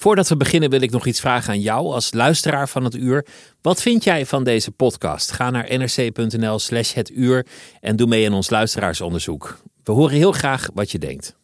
Voordat we beginnen wil ik nog iets vragen aan jou als luisteraar van het uur. Wat vind jij van deze podcast? Ga naar nrc.nl slash het uur en doe mee in ons luisteraarsonderzoek. We horen heel graag wat je denkt.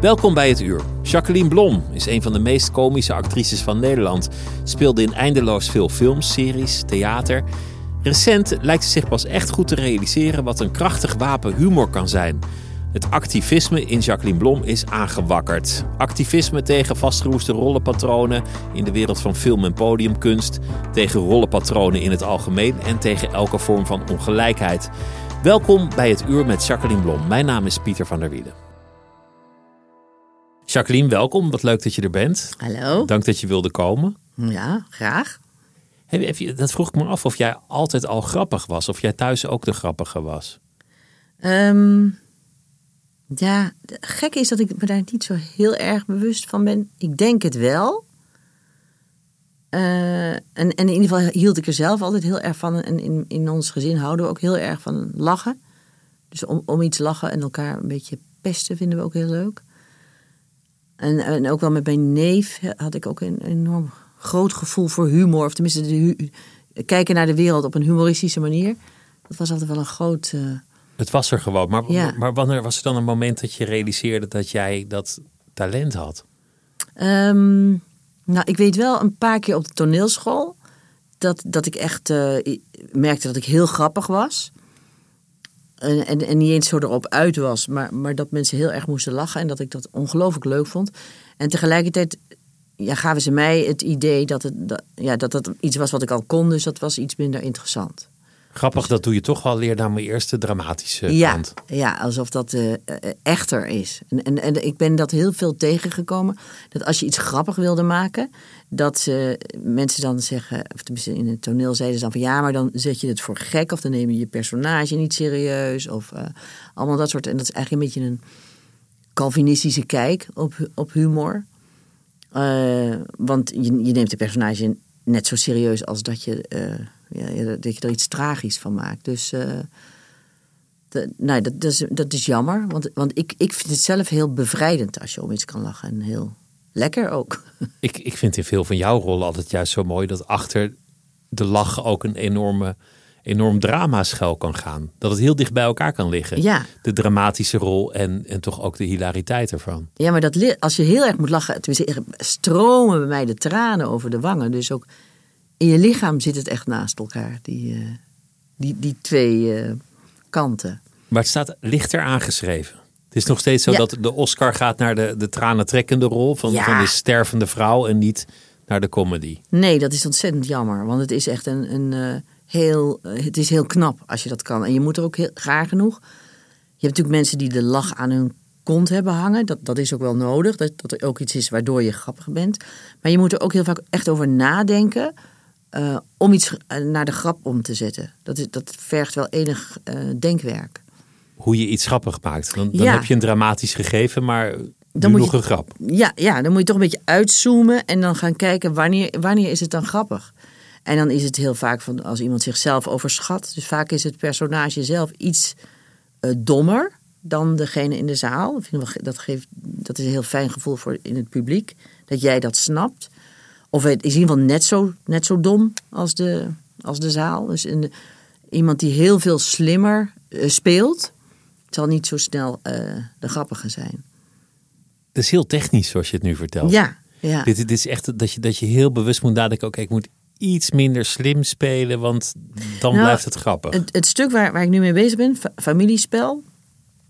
Welkom bij het uur. Jacqueline Blom is een van de meest komische actrices van Nederland. Speelde in eindeloos veel films, series, theater. Recent lijkt ze zich pas echt goed te realiseren wat een krachtig wapen humor kan zijn. Het activisme in Jacqueline Blom is aangewakkerd. Activisme tegen vastgeroeste rollenpatronen in de wereld van film- en podiumkunst, tegen rollenpatronen in het algemeen en tegen elke vorm van ongelijkheid. Welkom bij het uur met Jacqueline Blom. Mijn naam is Pieter van der Wielen. Jacqueline, welkom. Wat leuk dat je er bent. Hallo. Dank dat je wilde komen. Ja, graag. Je, dat vroeg ik me af of jij altijd al grappig was. Of jij thuis ook de grappige was. Ehm, ja, gekke is dat ik me daar niet zo heel erg bewust van ben. Ik denk het wel. Eh, en, en in ieder geval hield ik er zelf altijd heel erg van. En in, in ons gezin houden we ook heel erg van lachen. Dus om, om iets lachen en elkaar een beetje pesten vinden we ook heel leuk. En, en ook wel met mijn neef had ik ook een enorm groot gevoel voor humor. Of tenminste, de kijken naar de wereld op een humoristische manier. Dat was altijd wel een groot. eh, Het was er gewoon. Maar, Ja. maar wanneer was er dan een moment dat je realiseerde dat jij dat talent had? Ehm, nou, ik weet wel een paar keer op de toneelschool dat, dat ik echt eh, merkte dat ik heel grappig was. En, en, en niet eens zo erop uit was, maar, maar dat mensen heel erg moesten lachen en dat ik dat ongelooflijk leuk vond. En tegelijkertijd ja, gaven ze mij het idee dat het, dat, ja, dat dat iets was wat ik al kon, dus dat was iets minder interessant. Grappig, dat doe je toch wel leer naar mijn eerste dramatische Ja, kant. ja, alsof dat eh, eh, echter is. En, en, en ik ben dat heel veel tegengekomen. Dat als je iets grappig wilde maken, dat ze, mensen dan zeggen, of tenminste in het toneel zeiden ze dan van ja, maar dan zet je het voor gek of dan neem je je personage niet serieus of eh, allemaal dat soort. En dat is eigenlijk een beetje een Calvinistische kijk op, op humor. Eh, want je, je neemt de personage net zo serieus als dat je, eh, ja, dat je er iets tragisch van maakt. Dus de- nee, dat, dat, is, dat is jammer. Want, want ik, ik vind het zelf heel bevrijdend als je om iets kan lachen. En heel lekker ook. Ik, ik vind in veel van jouw rollen altijd juist zo mooi dat achter de lach ook een enorme, enorm drama schuil kan gaan. Dat het heel dicht bij elkaar kan liggen. Ja. De dramatische rol en, en toch ook de hilariteit ervan. Ja, maar dat, als je heel erg moet lachen, tenminste, stromen bij mij de tranen over de wangen. Dus ook in je lichaam zit het echt naast elkaar, die, eh, die, die twee eh, kanten. Maar het staat lichter aangeschreven. Het is nog steeds zo Ja. dat de Oscar gaat naar de, de tranentrekkende rol van, Ja. van de stervende vrouw en niet naar de comedy. Nee, dat is ontzettend jammer. Want het is echt een, een eh, heel, eh, het is heel knap als je dat kan. En je moet er ook heel graag genoeg. Je hebt natuurlijk mensen die de lach aan hun kont hebben hangen. Dat, dat is ook wel nodig. Dat, dat er ook iets is waardoor je grappig bent. Maar je moet er ook heel vaak echt over nadenken. eh, om iets naar de grap om te zetten. Dat, is, dat vergt wel enig denkwerk. Hoe je iets grappig maakt. Dan, dan Ja. heb je een dramatisch gegeven, maar dan moet nog je- een grap. Ja, ja, dan moet je toch een beetje uitzoomen en dan gaan kijken wanneer, wanneer is het dan grappig. En dan is het heel vaak van als iemand zichzelf overschat. Dus vaak is het personage zelf iets eh, dommer dan degene in de zaal. Dat, geeft, dat is een heel fijn gevoel voor in het publiek. Dat jij dat snapt. Of het is in ieder geval net zo, net zo dom als de, als de zaal. Dus in de- iemand die heel veel slimmer eh, speelt. Het zal niet zo snel eh, de grappige zijn. Het is heel technisch zoals je het nu vertelt. Ja, ja. Dit, dit is echt dat je, dat je heel bewust moet nadenken. Oké, ik moet iets minder slim spelen, want dan Nou, blijft het grappig. Het, het stuk waar, waar ik nu mee bezig ben, fa- Familiespel.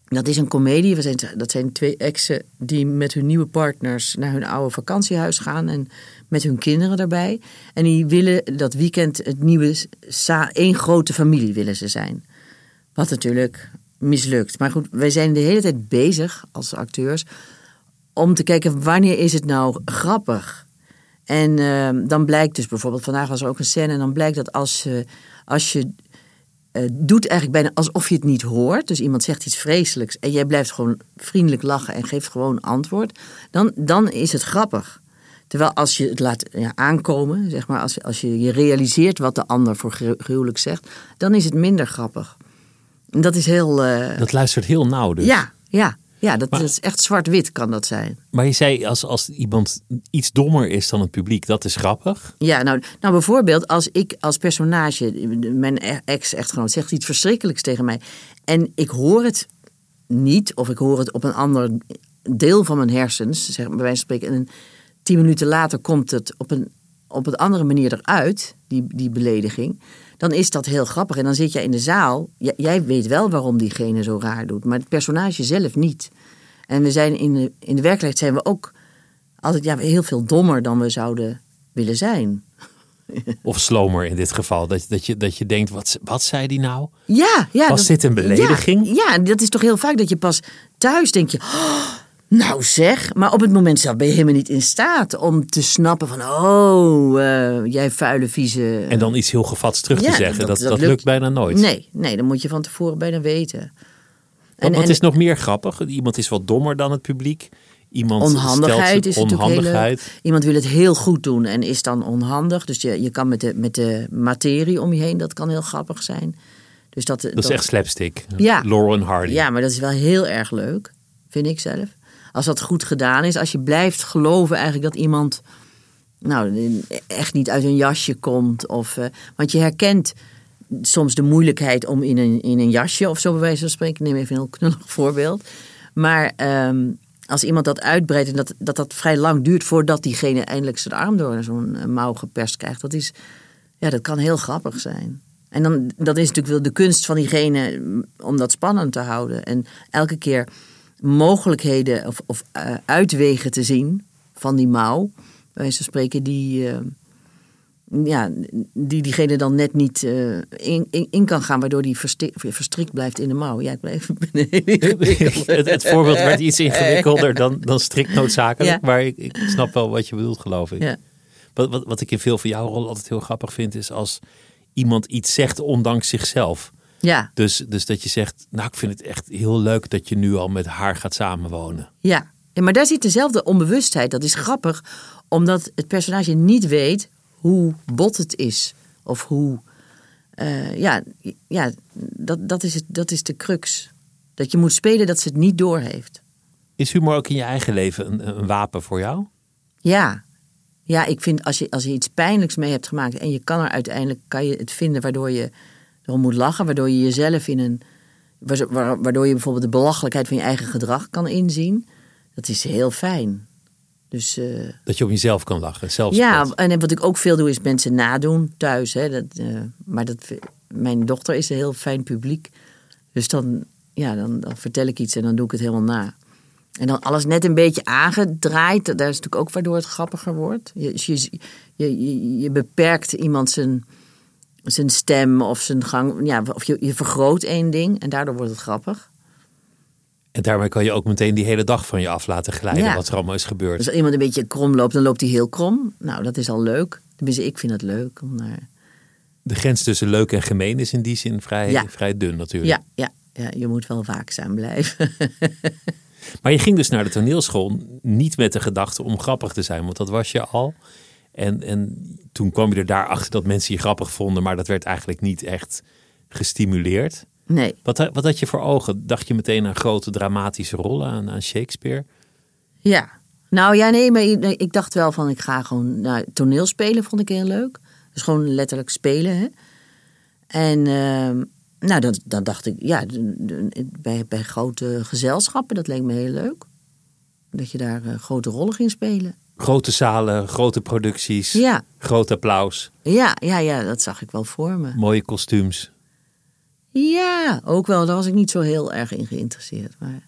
Dat is een komedie. We zijn, dat zijn twee exen die met hun nieuwe partners naar hun oude vakantiehuis gaan. En met hun kinderen daarbij. En die willen dat weekend het nieuwe, één grote familie willen ze zijn. Wat natuurlijk mislukt. Maar goed, wij zijn de hele tijd bezig als acteurs om te kijken wanneer is het nou grappig. En eh, dan blijkt dus bijvoorbeeld, vandaag was er ook een scène en dan blijkt dat als, je als je eh, doet eigenlijk bijna alsof je het niet hoort. Dus iemand zegt iets vreselijks en jij blijft gewoon vriendelijk lachen en geeft gewoon antwoord. Dan, dan is het grappig. Terwijl als je het laat ja, aankomen, zeg maar, als, als je je realiseert wat de ander voor gru- gruwelijk zegt, dan is het minder grappig. Dat is heel. eh, Dat luistert heel nauw dus. ja, ja, ja, dat, Maar- is echt zwart-wit kan dat zijn. Maar je zei, als, als iemand iets dommer is dan het publiek, dat is grappig. Ja, nou, nou bijvoorbeeld als ik als personage, mijn ex-echtgenoot zegt iets verschrikkelijks tegen mij en ik hoor het niet of ik hoor het op een ander deel van mijn hersens, zeg maar bij wijze van spreken, en tien minuten later komt het op een, op een andere manier eruit, die, die belediging, dan is dat heel grappig. En dan zit jij in de zaal, j- jij weet wel waarom diegene zo raar doet, maar het personage zelf niet. En we zijn in de, in de werkelijkheid zijn we ook altijd ja, heel veel dommer dan we zouden willen zijn. Of slomer in dit geval. Dat, dat, je, dat je denkt, wat, wat zei die nou? Ja, ja. Was dit een belediging? Ja, ja, dat is toch heel vaak dat je pas thuis denk je... "Oh, nou zeg, maar op het moment zelf ben je helemaal niet in staat om te snappen van... Oh, eh, jij vuile, vieze... En dan iets heel gevats terug Ja, te zeggen. Dat, dat- dat, dat lukt lukt- bijna nooit. Nee, nee, dan moet je van tevoren bijna weten. Want wat is nog meer grappig? Iemand is wat dommer dan het publiek. Iemand Onhandigheid is heel onhandigheid. Iemand wil het heel goed doen en is dan onhandig. Dus je, je kan met de, met de materie om je heen, dat kan heel grappig zijn. Dus dat, Dat is echt slapstick. Ja. Laurel en Hardy. Ja, maar dat is wel heel erg leuk, vind ik zelf. Als dat goed gedaan is, als je blijft geloven eigenlijk dat iemand nou, echt niet uit een jasje komt. Of, eh, want je herkent soms de moeilijkheid om in een, in een jasje of zo bij wijze van spreken. Ik neem even een heel knullig voorbeeld. Maar ehm, als iemand dat uitbreidt en dat, dat dat vrij lang duurt voordat diegene eindelijk zijn arm door zo'n eh, mouw geperst krijgt. Dat, is, ja, dat kan heel grappig zijn. En dan, dat is natuurlijk wel de kunst van diegene mm, om dat spannend te houden. En elke keer mogelijkheden of, of eh, uitwegen te zien van die mouw. Bij wijze van spreken, die, eh, ja, die diegene dan net niet eh, in, in, in kan gaan, waardoor die verstrikt blijft in de mouw. Ja, ik blijf het, het voorbeeld werd iets ingewikkelder dan, dan strikt noodzakelijk. Ja. Maar ik, ik snap wel wat je bedoelt, geloof ik. Ja. Wat, wat, wat ik in veel van jouw rol altijd heel grappig vind, is als iemand iets zegt ondanks zichzelf. Ja, Dus, dus dat je zegt, nou ik vind het echt heel leuk dat je nu al met haar gaat samenwonen. ja. ja, maar daar zit dezelfde onbewustheid. Dat is grappig, omdat het personage niet weet hoe bot het is. Of hoe. eh, ja, ja dat, dat, is het, dat is de crux. Dat je moet spelen dat ze het niet doorheeft. Is humor ook in je eigen leven een, een wapen voor jou? Ja. Ja, ik vind als je, als je iets pijnlijks mee hebt gemaakt en je kan er uiteindelijk kan je het vinden waardoor je erom moet lachen, waardoor je jezelf in een. wa- wa- Waardoor je bijvoorbeeld de belachelijkheid van je eigen gedrag kan inzien. Dat is heel fijn. Dus eh, Dat je op jezelf kan lachen. Zelfs ja, en wat ik ook veel doe is mensen nadoen thuis. Hè. Dat, eh, maar dat, mijn dochter is een heel fijn publiek. Dus dan, ja, dan, dan vertel ik iets en dan doe ik het helemaal na. En dan alles net een beetje aangedraaid. Daar is natuurlijk ook waardoor het grappiger wordt. Je, je, je, je, je beperkt iemand zijn, zijn stem of zijn gang. Ja, of je, je vergroot één ding en daardoor wordt het grappig. En daarmee kan je ook meteen die hele dag van je af laten glijden. Ja. Wat er allemaal is gebeurd. Dus als iemand een beetje krom loopt, dan loopt hij heel krom. Nou, dat is al leuk. Tenminste, ik vind het leuk om naar... De grens tussen leuk en gemeen is in die zin vrij, Ja. vrij dun natuurlijk. Ja, ja, ja, je moet wel waakzaam blijven. Maar je ging dus naar de toneelschool niet met de gedachte om grappig te zijn, want dat was je al. En, en toen kwam je er daarachter dat mensen je grappig vonden, maar dat werd eigenlijk niet echt gestimuleerd. Nee. Wat, wat had je voor ogen? Dacht je meteen aan grote dramatische rollen, aan, aan Shakespeare? Ja. Nou ja, nee, maar ik- dacht wel van ik ga gewoon nou, toneel spelen, vond ik heel leuk. Dus gewoon letterlijk spelen. Hè? En, ehm, nou, dan, dan dacht ik, ja, bij, bij grote gezelschappen, dat leek me heel leuk. Dat je daar eh, grote rollen ging spelen. Grote zalen, grote producties, Ja, groot applaus, ja, ja, ja, dat zag ik wel voor me. mooie kostuums. Ja, ook wel. Daar was ik niet zo heel erg in geïnteresseerd. Maar...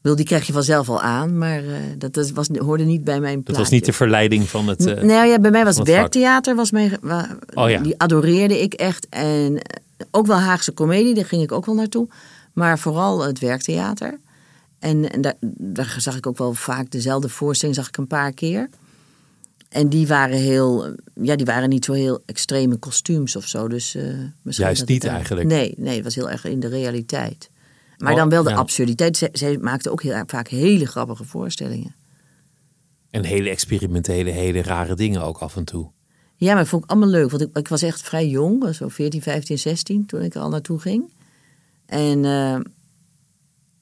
Wil, die krijg je vanzelf al aan, maar eh, dat, dat was, hoorde niet bij mijn Dat plaatje. was niet de verleiding van het... eh, nou ja, bij mij was werktheater, was mijn, Oh ja. die adoreerde ik echt. En eh, ook wel Haagse komedie, daar ging ik ook wel naartoe. Maar vooral het werktheater. En, en daar, daar zag ik ook wel vaak dezelfde voorstelling, zag ik een paar keer. En die waren heel, ja, die waren niet zo heel extreme kostuums of zo. Dus, eh, misschien Juist dat het niet eigenlijk. Nee, nee, het was heel erg in de realiteit. Maar Oh, dan wel de ja. absurditeit. Zij, zij maakte ook heel vaak hele grappige voorstellingen. En hele experimentele, hele rare dingen ook af en toe. Ja, maar ik vond ik allemaal leuk. Want ik, ik was echt vrij jong, zo 14, 15, 16, toen ik er al naartoe ging. En eh,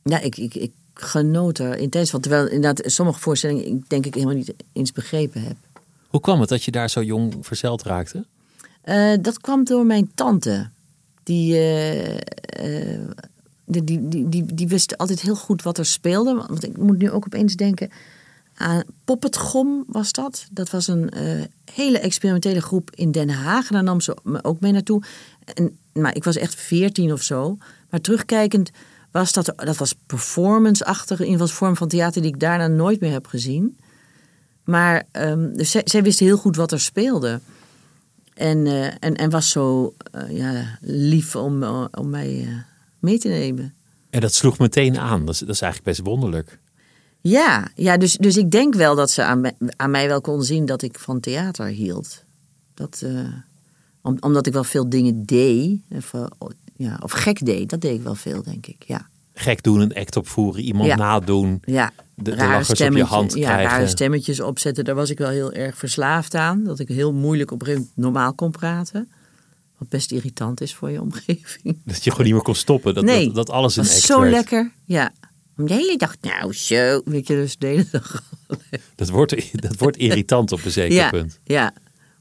ja, ik, ik, ik genoot er intens van. Terwijl inderdaad sommige voorstellingen ik denk ik helemaal niet eens begrepen heb. Hoe kwam het dat je daar zo jong verzeld raakte? Eh, dat kwam door mijn tante. Die, eh, die, die, die, wist altijd heel goed wat er speelde. Want ik moet nu ook opeens denken aan Poppetgom was dat. Dat was een hele experimentele groep in Den Haag. En daar nam ze me ook mee naartoe. En, maar ik was echt veertien of zo. Maar terugkijkend was dat, dat was performance-achtig. In vorm van theater die ik daarna nooit meer heb gezien. Maar dus zij, zij wist heel goed wat er speelde. En, eh, en, en was zo eh, ja, lief om, eh, om mij mee te nemen. En dat sloeg meteen aan. Dat is, dat is eigenlijk best wonderlijk. Ja, ja dus, dus ik denk wel dat ze aan, mij- aan mij wel kon zien dat ik van theater hield. Dat, om, omdat ik wel veel dingen deed. Eh, ja, of gek deed, dat deed ik wel veel, denk ik. Ja, Gek doen, een act opvoeren, iemand Ja. nadoen. ja. De- de op je hand ja, krijgen. rare stemmetjes opzetten. Daar was ik wel heel erg verslaafd aan. Dat ik heel moeilijk op een normaal kon praten. Wat best irritant is voor je omgeving. Dat je gewoon niet meer kon stoppen. Dat, nee, dat, dat alles een was act zo werd. lekker. Ja. De hele dag, nou zo. Weet je, dus de hele dag. Dat wordt, dat wordt irritant op een zeker Ja, punt. ja.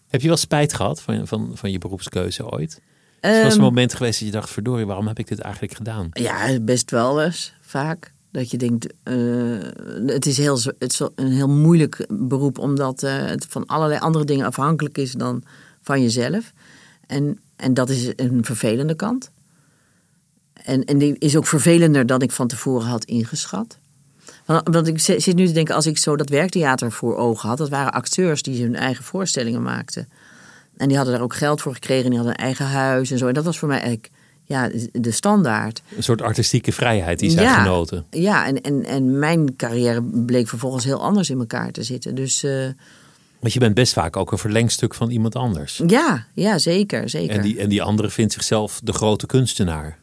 Heb je wel spijt gehad van, van, van je beroepskeuze ooit? Er was Ehm, een moment geweest dat je dacht, verdorie, waarom heb ik dit eigenlijk gedaan? Ja, best wel eens, vaak. Dat je denkt, eh, het is, heel, het is een heel moeilijk beroep, omdat eh, het van allerlei andere dingen afhankelijk is dan van jezelf. En, en dat is een vervelende kant. En, en die is ook vervelender dan ik van tevoren had ingeschat. Want, want ik zi- zit nu te denken, als ik zo dat werktheater voor ogen had, dat waren acteurs die hun eigen voorstellingen maakten. En die hadden daar ook geld voor gekregen, en die hadden een eigen huis en zo. En dat was voor mij eigenlijk ja, de standaard. Een soort artistieke vrijheid die zij Ja. genoten. Ja, en, en, en mijn carrière bleek vervolgens heel anders in elkaar te zitten. Dus eh, Want je bent best vaak ook een verlengstuk van iemand anders. ja, ja, zeker, zeker. En die, en die andere vindt zichzelf de grote kunstenaar.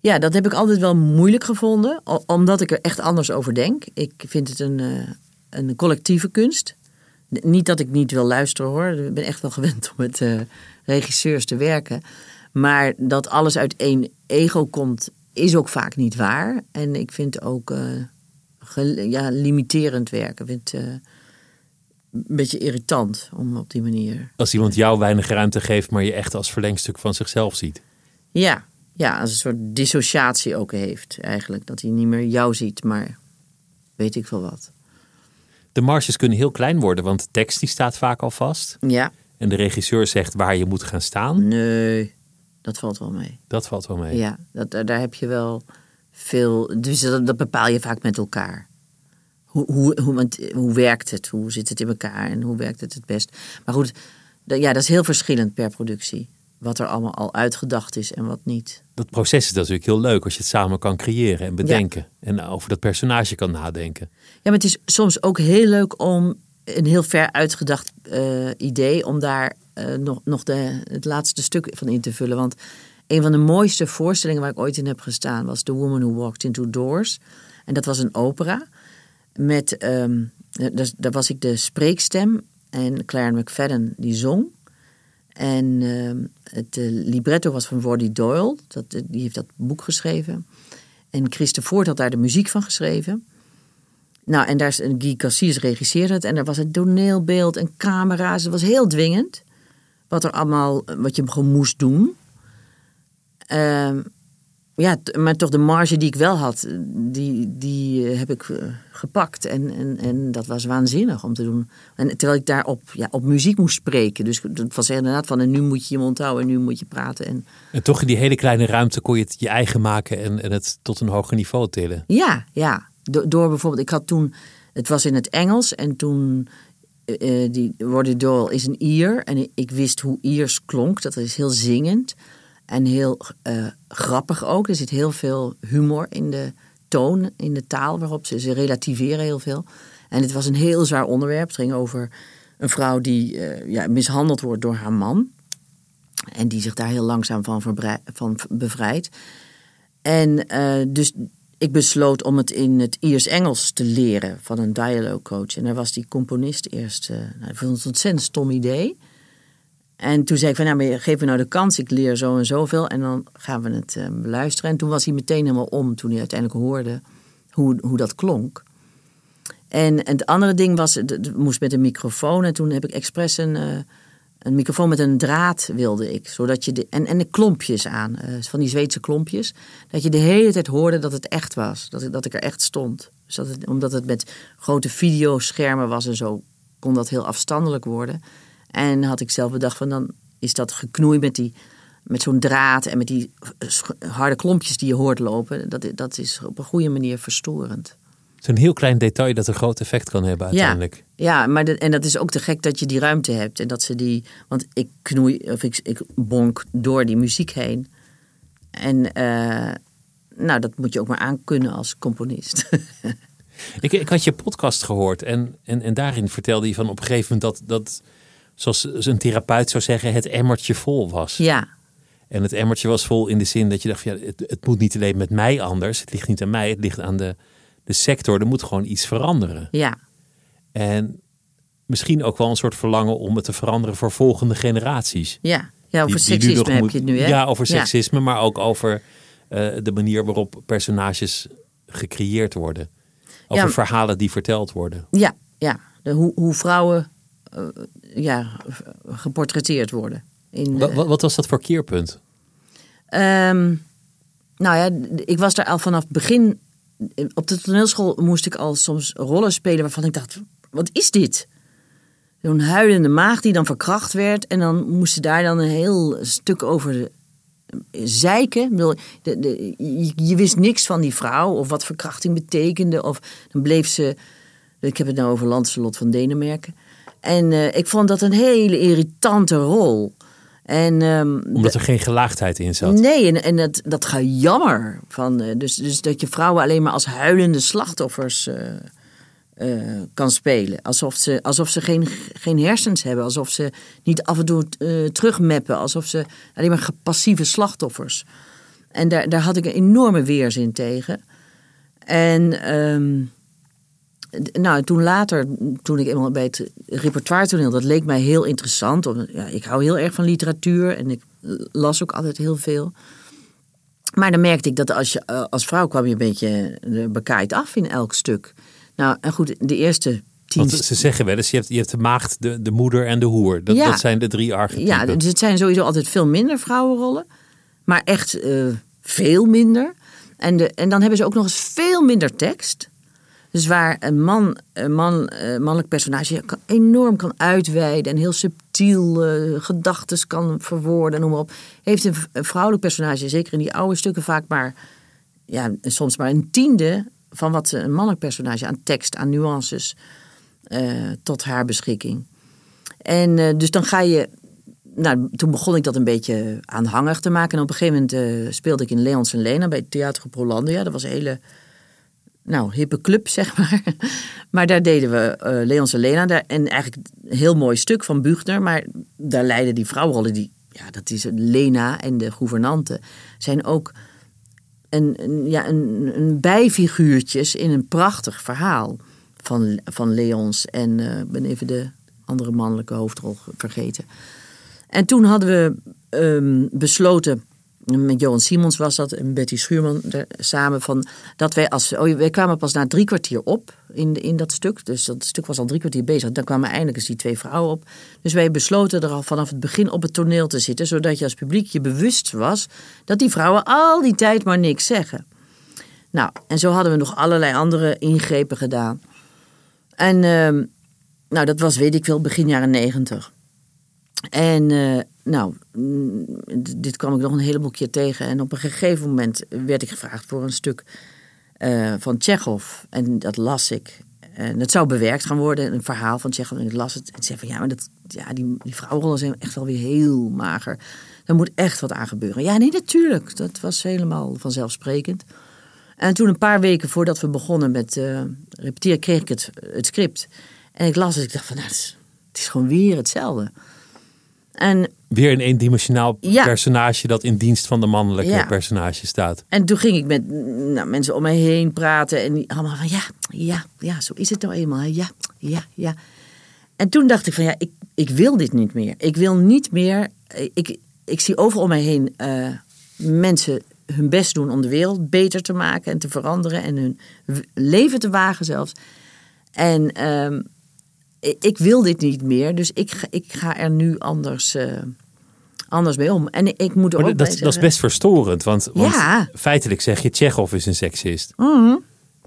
Ja, dat heb ik altijd wel moeilijk gevonden, omdat ik er echt anders over denk. Ik vind het een, eh, een collectieve kunst. Niet dat ik niet wil luisteren hoor, ik ben echt wel gewend om met eh, regisseurs te werken. Maar dat alles uit één ego komt, is ook vaak niet waar. En ik vind ook eh, ja, limiterend werken. Ik vind het eh, een beetje irritant om op die manier. Als iemand jou weinig ruimte geeft, maar je echt als verlengstuk van zichzelf ziet. Ja, ja, als een soort dissociatie ook heeft eigenlijk. Dat hij niet meer jou ziet, maar weet ik veel wat. De marges kunnen heel klein worden, want de tekst die staat vaak al vast. Ja, En de regisseur zegt waar je moet gaan staan. nee, dat valt wel mee. Dat valt wel mee. Ja, dat, daar heb je wel veel. Dus dat, dat bepaal je vaak met elkaar. Hoe, hoe, hoe, want, hoe werkt het? Hoe zit het in elkaar en hoe werkt het het best? Maar goed, ja, dat is heel verschillend per productie. Wat er allemaal al uitgedacht is en wat niet. Dat proces is natuurlijk heel leuk als je het samen kan creëren en bedenken. En over dat personage kan nadenken. Ja, maar het is soms ook heel leuk om een heel ver uitgedacht eh, idee, om daar eh, nog, nog de, het laatste stuk van in te vullen. Want een van de mooiste voorstellingen waar ik ooit in heb gestaan was The Woman Who Walked Into Doors. En dat was een opera. Met, daar, daar was ik de spreekstem en Claire McFadden die zong. En ehm, het eh, libretto was van Roddy Doyle, dat, eh, die heeft dat boek geschreven. En Christe Voort had daar de muziek van geschreven. Nou, en daar Guy Cassis regisseerde het. En er was een toneelbeeld en camera's. Het was heel dwingend. Wat er allemaal, wat je gewoon moest doen. Ja, maar toch de marge die ik wel had, die, die eh, heb ik eh, gepakt. En, en, en dat was waanzinnig om te doen. En terwijl ik daarop ja, op muziek moest spreken. Dus het was inderdaad van, en nu moet je je mond houden en nu moet je praten. En En toch in die hele kleine ruimte kon je het je eigen maken en, en het tot een hoger niveau tillen. Ja, ja. Do- door bijvoorbeeld, ik had toen, het was in het Engels en toen, eh, eh, die Roddy Doyle is een Ier en ik wist hoe Iers klonk. Dat is heel zingend en heel eh, grappig ook. Er zit heel veel humor in de toon, in de taal waarop ze, ze relativeren heel veel. En het was een heel zwaar onderwerp. Het ging over een vrouw die eh, ja, mishandeld wordt door haar man. En die zich daar heel langzaam van, van bevrijdt. En eh, dus ik besloot om het in het Iers-Engels te leren van een dialogue coach. En daar was die componist eerst. eh nou, vond het een ontzettend stom idee. En toen zei ik van, nou, geef me nou de kans. Ik leer zo en zoveel en dan gaan we het eh, beluisteren. En toen was hij meteen helemaal om toen hij uiteindelijk hoorde hoe, hoe dat klonk. En, en het andere ding was, het moest met een microfoon. En toen heb ik expres een, eh, een microfoon met een draad wilde ik. Zodat je de, en, en de klompjes aan, eh, van die Zweedse klompjes. Dat je de hele tijd hoorde dat het echt was. Dat, dat ik er echt stond. Dus dat omdat het met grote videoschermen was en zo, kon dat heel afstandelijk worden. En had ik zelf bedacht van dan is dat geknoei met die met zo'n draad en met die harde klompjes die je hoort lopen. Dat, dat is op een goede manier verstorend. Zo'n heel klein detail dat een groot effect kan hebben uiteindelijk. Ja, maar de- en dat is ook te gek dat je die ruimte hebt. En dat ze die. Want ik knoei, of ik, ik bonk door die muziek heen. En eh, nou, dat moet je ook maar aankunnen als componist. Ik, ik had je podcast gehoord en, en, en daarin vertelde je van op een gegeven moment dat, dat, zoals een therapeut zou zeggen, het emmertje vol was. ja, En het emmertje was vol in de zin dat je dacht, van, ja, het, het moet niet alleen met mij anders. Het ligt niet aan mij, het ligt aan de, de sector. Er moet gewoon iets veranderen. ja, En misschien ook wel een soort verlangen om het te veranderen voor volgende generaties. ja. Ja, over Die- die nu seksisme heb moet- je het nu, hè? Ja, over seksisme, maar ook over eh, de manier waarop personages gecreëerd worden. Over Ja. verhalen die verteld worden. Ja, ja. De, hoe, hoe vrouwen eh, ja, geportretteerd worden. In, eh, wa- wat was dat voor keerpunt? Ehm, nou ja, ik was daar al vanaf het begin. Op de toneelschool moest ik al soms rollen spelen waarvan ik dacht: wat is dit? Zo'n huilende maag die dan verkracht werd. En dan moest ze daar dan een heel stuk over de- zeiken. Ik bedoel, de, de, je, je wist niks van die vrouw of wat verkrachting betekende. Of dan bleef ze. Ik heb het nou over Lancelot van Denemarken. En eh, ik vond dat een hele irritante rol. En, ehm, Omdat er geen gelaagdheid in zat. Nee, en, en dat, dat ga jammer. Van, eh, dus, dus dat je vrouwen alleen maar als huilende slachtoffers eh, kan spelen. Alsof ze, alsof ze geen, geen hersens hebben. Alsof ze niet af en toe terugmappen. Alsof ze alleen maar passieve slachtoffers. En daar, daar had ik een enorme weerzin tegen. En ehm, nou, toen later, toen ik eenmaal bij het repertoire toneel, dat leek mij heel interessant. Ja, ik hou heel erg van literatuur en ik las ook altijd heel veel. Maar dan merkte ik dat als, je, eh, als vrouw kwam je een beetje eh, bekaaid af in elk stuk. Nou, en goed, de eerste tien... Want ze zeggen wel eens, je hebt, je hebt de maagd, de, de moeder en de hoer. Dat, Ja. dat zijn de drie archetypen. Ja, dus het zijn sowieso altijd veel minder vrouwenrollen. Maar echt eh, veel minder. En, de, en dan hebben ze ook nog eens veel minder tekst. Dus waar een man, een man, eh, mannelijk personage enorm kan uitweiden en heel subtiel eh gedachten kan verwoorden, noem maar op. Heeft een, een vrouwelijk personage, zeker in die oude stukken, vaak maar, ja, soms maar een tiende van wat een mannelijk personage aan tekst, aan nuances eh, tot haar beschikking. En dus dan ga je. Nou, toen begon ik dat een beetje aanhangig te maken. En op een gegeven moment speelde ik in Leons en Lena bij het Theater Prolandia. Dat was een hele nou, hippe club, zeg maar. Maar daar deden we eh Leons en Lena. Daar, en eigenlijk een heel mooi stuk van Buchner. Maar daar leiden die vrouwenrollen, die, ja, dat is Lena en de gouvernante, zijn ook een, een, ja, een, een bijfiguurtjes in een prachtig verhaal van, van Leons. En eh, ik ben even de andere mannelijke hoofdrol vergeten. En toen hadden we ehm, besloten met Johan Simons was dat en Betty Schuurman er, samen van dat wij als oh, wij kwamen pas na drie kwartier op in, in dat stuk. Dus dat stuk was al drie kwartier bezig. Dan kwamen eindelijk eens die twee vrouwen op. Dus wij besloten er al vanaf het begin op het toneel te zitten, zodat je als publiek je bewust was dat die vrouwen al die tijd maar niks zeggen. Nou, en zo hadden we nog allerlei andere ingrepen gedaan. En ehm, nou, dat was, weet ik veel, begin jaren negentig. En uh, nou, mm, dit kwam ik nog een heleboel keer tegen. En op een gegeven moment werd ik gevraagd voor een stuk uh, van Tsjechov. En dat las ik. En dat zou bewerkt gaan worden, een verhaal van Tsjechov. En ik las het en zei van ja, maar dat, ja, die, die vrouwenrollen zijn echt wel weer heel mager. Er moet echt wat aan gebeuren. Ja, nee, natuurlijk. Dat was helemaal vanzelfsprekend. En toen een paar weken voordat we begonnen met uh, repeteren, kreeg ik het, het script. En ik las het. Ik dacht van, nou, is, het is gewoon weer hetzelfde. En, weer een eendimensionaal ja. personage dat in dienst van de mannelijke ja. personage staat. En toen ging ik met nou, mensen om mij heen praten. En allemaal van, ja, ja, ja, zo is het nou eenmaal. Ja, ja, ja. En toen dacht ik van, ja, ik, ik wil dit niet meer. Ik wil niet meer... Ik, ik zie overal om mij heen uh, mensen hun best doen om de wereld beter te maken en te veranderen en hun leven te wagen zelfs. En um, ik wil dit niet meer, dus ik, ga, ik ga er nu anders, uh, anders mee om. En ik moet er ook dat, dat is best verstorend, want, want ja. feitelijk zeg je Tsjechov is een seksist. Mm.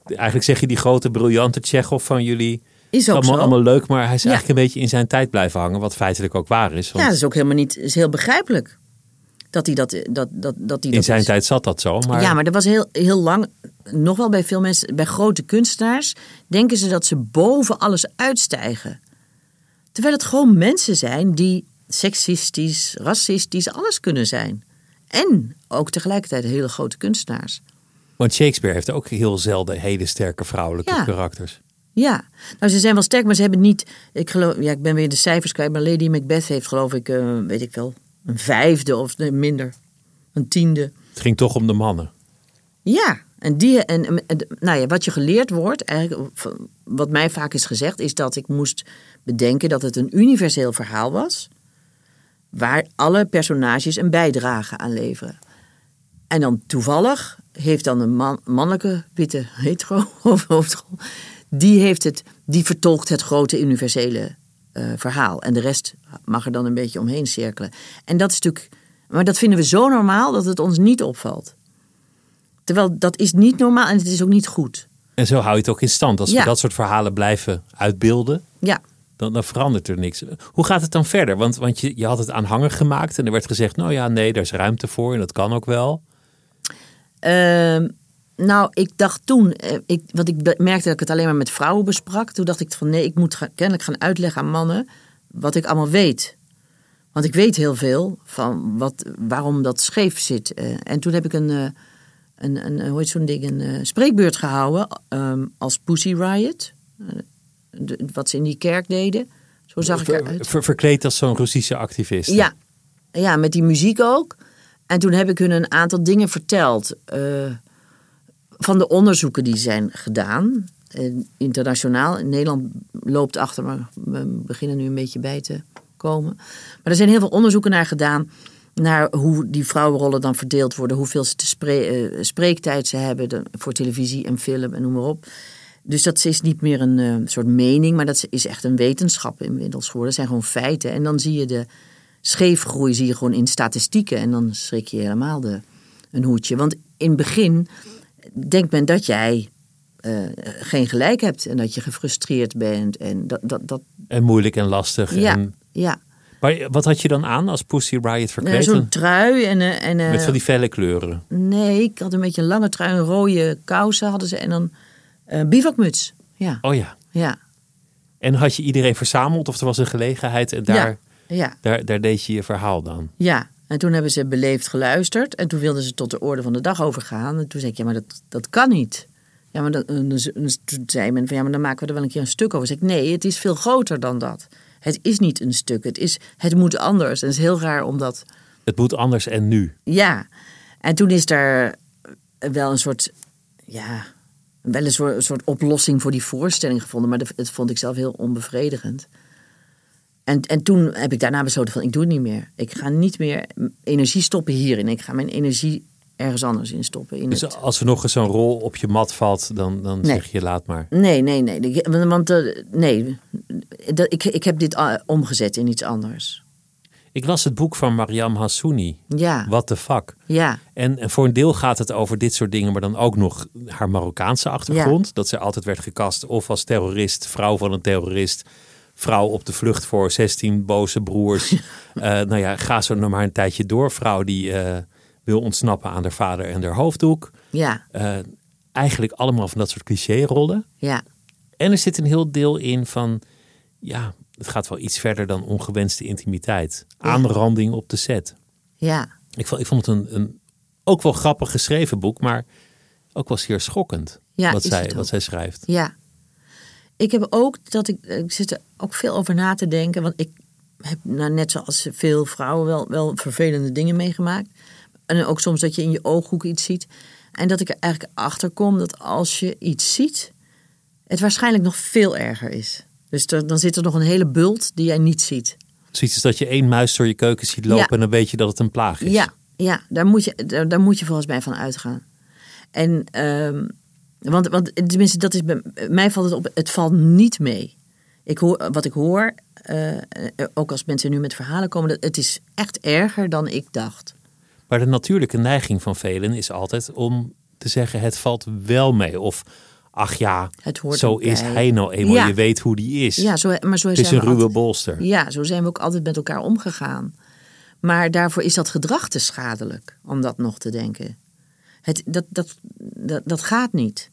Eigenlijk zeg je die grote briljante Tsjechov van jullie is ook allemaal, zo. allemaal leuk, maar hij is ja. eigenlijk een beetje in zijn tijd blijven hangen, wat feitelijk ook waar is. Want... Ja, dat is ook helemaal niet, is heel begrijpelijk dat hij dat, dat, dat, dat hij In dat zijn is. tijd zat dat zo. Maar... Ja, maar dat was heel, heel lang, nog wel bij veel mensen, bij grote kunstenaars, denken ze dat ze boven alles uitstijgen. Terwijl het gewoon mensen zijn die seksistisch, racistisch, alles kunnen zijn. En ook tegelijkertijd hele grote kunstenaars. Want Shakespeare heeft ook heel zelden hele sterke vrouwelijke Ja. karakters. Ja, nou ze zijn wel sterk, maar ze hebben niet. Ik geloof, ja, ik ben weer de cijfers kwijt, maar Lady Macbeth heeft geloof ik, eh, weet ik wel, een vijfde of minder, een tiende. Het ging toch om de mannen. Ja, en die, en, en nou ja, wat je geleerd wordt, eigenlijk, wat mij vaak is gezegd, is dat ik moest bedenken dat het een universeel verhaal was, waar alle personages een bijdrage aan leveren. En dan toevallig heeft dan een man, mannelijke witte hetero hoofdrol, die, heeft het, die vertolkt het grote universele eh, verhaal. En de rest mag er dan een beetje omheen cirkelen. En dat is natuurlijk, maar dat vinden we zo normaal dat het ons niet opvalt. Terwijl dat is niet normaal en het is ook niet goed. En zo hou je het ook in stand. Als Ja. we dat soort verhalen blijven uitbeelden, Ja, dan, dan verandert er niks. Hoe gaat het dan verder? Want, want je, je had het aanhanger gemaakt en er werd gezegd, nou ja, nee, daar is ruimte voor en dat kan ook wel. Ehm, nou, ik dacht toen, eh, ik, want ik merkte dat ik het alleen maar met vrouwen besprak. Toen dacht ik van nee, ik moet kennelijk gaan uitleggen aan mannen wat ik allemaal weet. Want ik weet heel veel van wat, waarom dat scheef zit. Eh, en toen heb ik een, eh, een, een hoe heet zo'n ding, een spreekbeurt gehouden ehm, als Pussy Riot. De- wat ze in die kerk deden. Zo zag ik eruit. Ver- verkleed als zo'n Russische activist. Ja, ja, met die muziek ook. En toen heb ik hun een aantal dingen verteld. Van de onderzoeken die zijn gedaan. eh, internationaal. In Nederland loopt achter, maar we beginnen nu een beetje bij te komen. Maar er zijn heel veel onderzoeken naar gedaan. Naar hoe die vrouwenrollen dan verdeeld worden. Hoeveel ze te eh, spreektijd ze hebben voor televisie en film en noem maar op. Dus dat is niet meer een eh, soort mening, maar dat is echt een wetenschap inmiddels geworden. Dat zijn gewoon feiten. En dan zie je de scheefgroei zie je gewoon in statistieken. En dan schrik je helemaal de, een hoedje. Want in het begin denkt men dat jij eh, geen gelijk hebt. En dat je gefrustreerd bent. En dat, dat, dat En moeilijk en lastig. ja, En, ja. maar wat had je dan aan als Pussy Riot Eh, verkleed? Zo'n trui en... eh, en eh, Met van die felle kleuren. Nee, ik had een beetje een lange trui, een rode kousen hadden ze. En dan bivakmuts. Ja, Oh ja. ja, En had je iedereen verzameld of er was een gelegenheid en daar, ja. daar, daar deed je je verhaal dan? Ja, en toen hebben ze beleefd geluisterd. En toen wilden ze tot de orde van de dag overgaan. En toen zei ik, ja, maar dat, dat kan niet. Ja, maar dat, en en toen zei men van, ja, maar dan maken we er wel een keer een stuk over. Zeg ik, nee, het is veel groter dan dat. Het is niet een stuk. Het, is, het moet anders. En het is heel raar omdat, Het moet anders en nu. ja. En toen is er wel een soort, ja, wel een soort, een soort oplossing voor die voorstelling gevonden. Maar dat, dat vond ik zelf heel onbevredigend. En, en toen heb ik daarna besloten van ik doe het niet meer. Ik ga niet meer energie stoppen hierin. Ik ga mijn energie ergens anders in stoppen. In Dus het... als er nog eens zo'n rol op je mat valt, dan, dan Nee. zeg je laat maar. Nee, nee, nee. Want eh, nee, dat, ik, ik heb dit ah, omgezet in iets anders. Ik las het boek van Mariam Hassouni, Ja, What the fuck. ja, En, en voor een deel gaat het over dit soort dingen, maar dan ook nog haar Marokkaanse achtergrond. Dat ze altijd werd gekast of als terrorist, vrouw van een terrorist, vrouw op de vlucht voor 16 boze broers. Eh, nou ja, ga zo nog maar een tijdje door. Vrouw die eh, wil ontsnappen aan haar vader en haar hoofddoek. ja, Eh, eigenlijk allemaal van dat soort cliché-rollen. ja, En er zit een heel deel in van, ja, het gaat wel iets verder dan ongewenste intimiteit. Aanranding op de set. ja. Ik vond, ik vond het een, een ook wel grappig geschreven boek, maar ook wel zeer schokkend Ja, wat, zij, wat zij schrijft. Ja. Ik heb ook dat ik, ik zit er ook veel over na te denken. Want ik heb nou, net zoals veel vrouwen wel, wel vervelende dingen meegemaakt. En ook soms dat je in je ooghoek iets ziet. En dat ik er eigenlijk achter kom dat als je iets ziet, het waarschijnlijk nog veel erger is. Dus er- dan zit er nog een hele bult die jij niet ziet. Zoiets als dat je één muis door je keuken ziet lopen Ja. en dan weet je dat het een plaag is. Ja, ja daar, moet je, daar, daar moet je volgens mij van uitgaan. En, ehm, want, want tenminste, dat is bij mij valt het op, het valt niet mee. Ik hoor, wat ik hoor, eh, ook als mensen nu met verhalen komen, dat het is echt erger dan ik dacht. Maar de natuurlijke neiging van velen is altijd om te zeggen het valt wel mee. Of ach ja, Het hoort zo is hij nou eenmaal. Ja. Je weet hoe die is. Ja, zo, maar zo het is zijn een we ruwe altijd- bolster. Ja, zo zijn we ook altijd met elkaar omgegaan. Maar daarvoor is dat gedrag te schadelijk om dat nog te denken. Het, dat, dat, dat, dat gaat niet.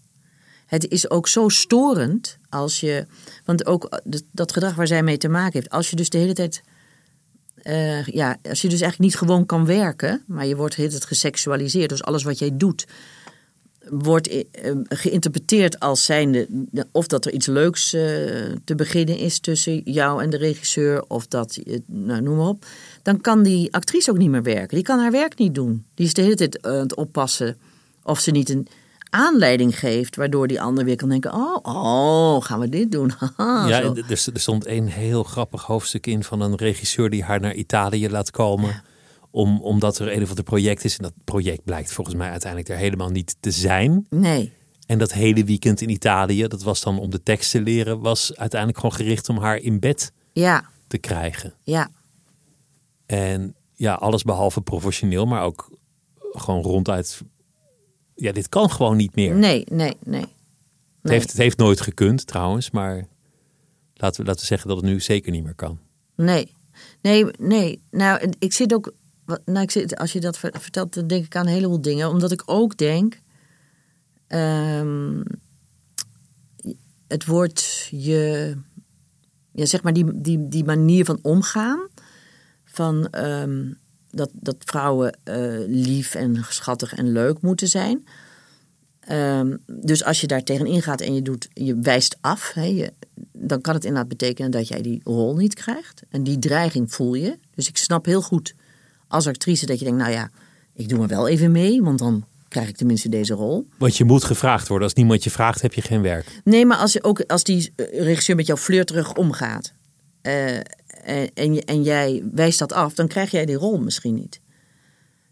Het is ook zo storend als je. Want ook dat, gedrag waar zij mee te maken heeft. Als je dus de hele tijd. eh, ja, als je dus eigenlijk niet gewoon kan werken. maar je wordt de hele tijd geseksualiseerd. Dus alles wat jij doet. wordt eh, geïnterpreteerd als zijnde. of dat er iets leuks eh, te beginnen is tussen jou en de regisseur. of dat. nou, noem maar op. Dan kan die actrice ook niet meer werken. Die kan haar werk niet doen. Die is de hele tijd aan het oppassen. of ze niet een aanleiding geeft. waardoor die ander weer kan denken: oh, oh gaan we dit doen? Haha, Ja, er, er stond een heel grappig hoofdstuk in van een regisseur die haar naar Italië laat komen. Om, omdat er een of ander project is. En dat project blijkt volgens mij uiteindelijk er helemaal niet te zijn. Nee. En dat hele weekend in Italië, dat was dan om de tekst te leren, was uiteindelijk gewoon gericht om haar in bed Ja, te krijgen. ja, En ja, alles behalve professioneel, maar ook gewoon ronduit. Ja, dit kan gewoon niet meer. nee, nee, nee. Het, heeft, het heeft nooit gekund trouwens, maar laten we, laten we zeggen dat het nu zeker niet meer kan. Nee, nee, nee. Nou, ik zit ook. Nou, ik zit, als je dat ver- vertelt, dan denk ik aan een heleboel dingen. Omdat ik ook denk. ehm, het wordt je. Ja, zeg maar die, die, die manier van omgaan. Van ehm, dat, dat vrouwen eh, lief en schattig en leuk moeten zijn. Ehm, dus als je daar tegenin gaat en je, doet, je wijst af, hè, je, dan kan het inderdaad betekenen dat jij die rol niet krijgt. En die dreiging voel je. Dus ik snap heel goed als actrice dat je denkt, nou ja, ik doe maar wel even mee, want dan krijg ik tenminste deze rol. Want je moet gevraagd worden. Als niemand je vraagt, heb je geen werk. Nee, maar als, je ook, als die eh, regisseur met jouw flirterig omgaat eh, en, en, jij wijst dat af, dan krijg jij die rol misschien niet.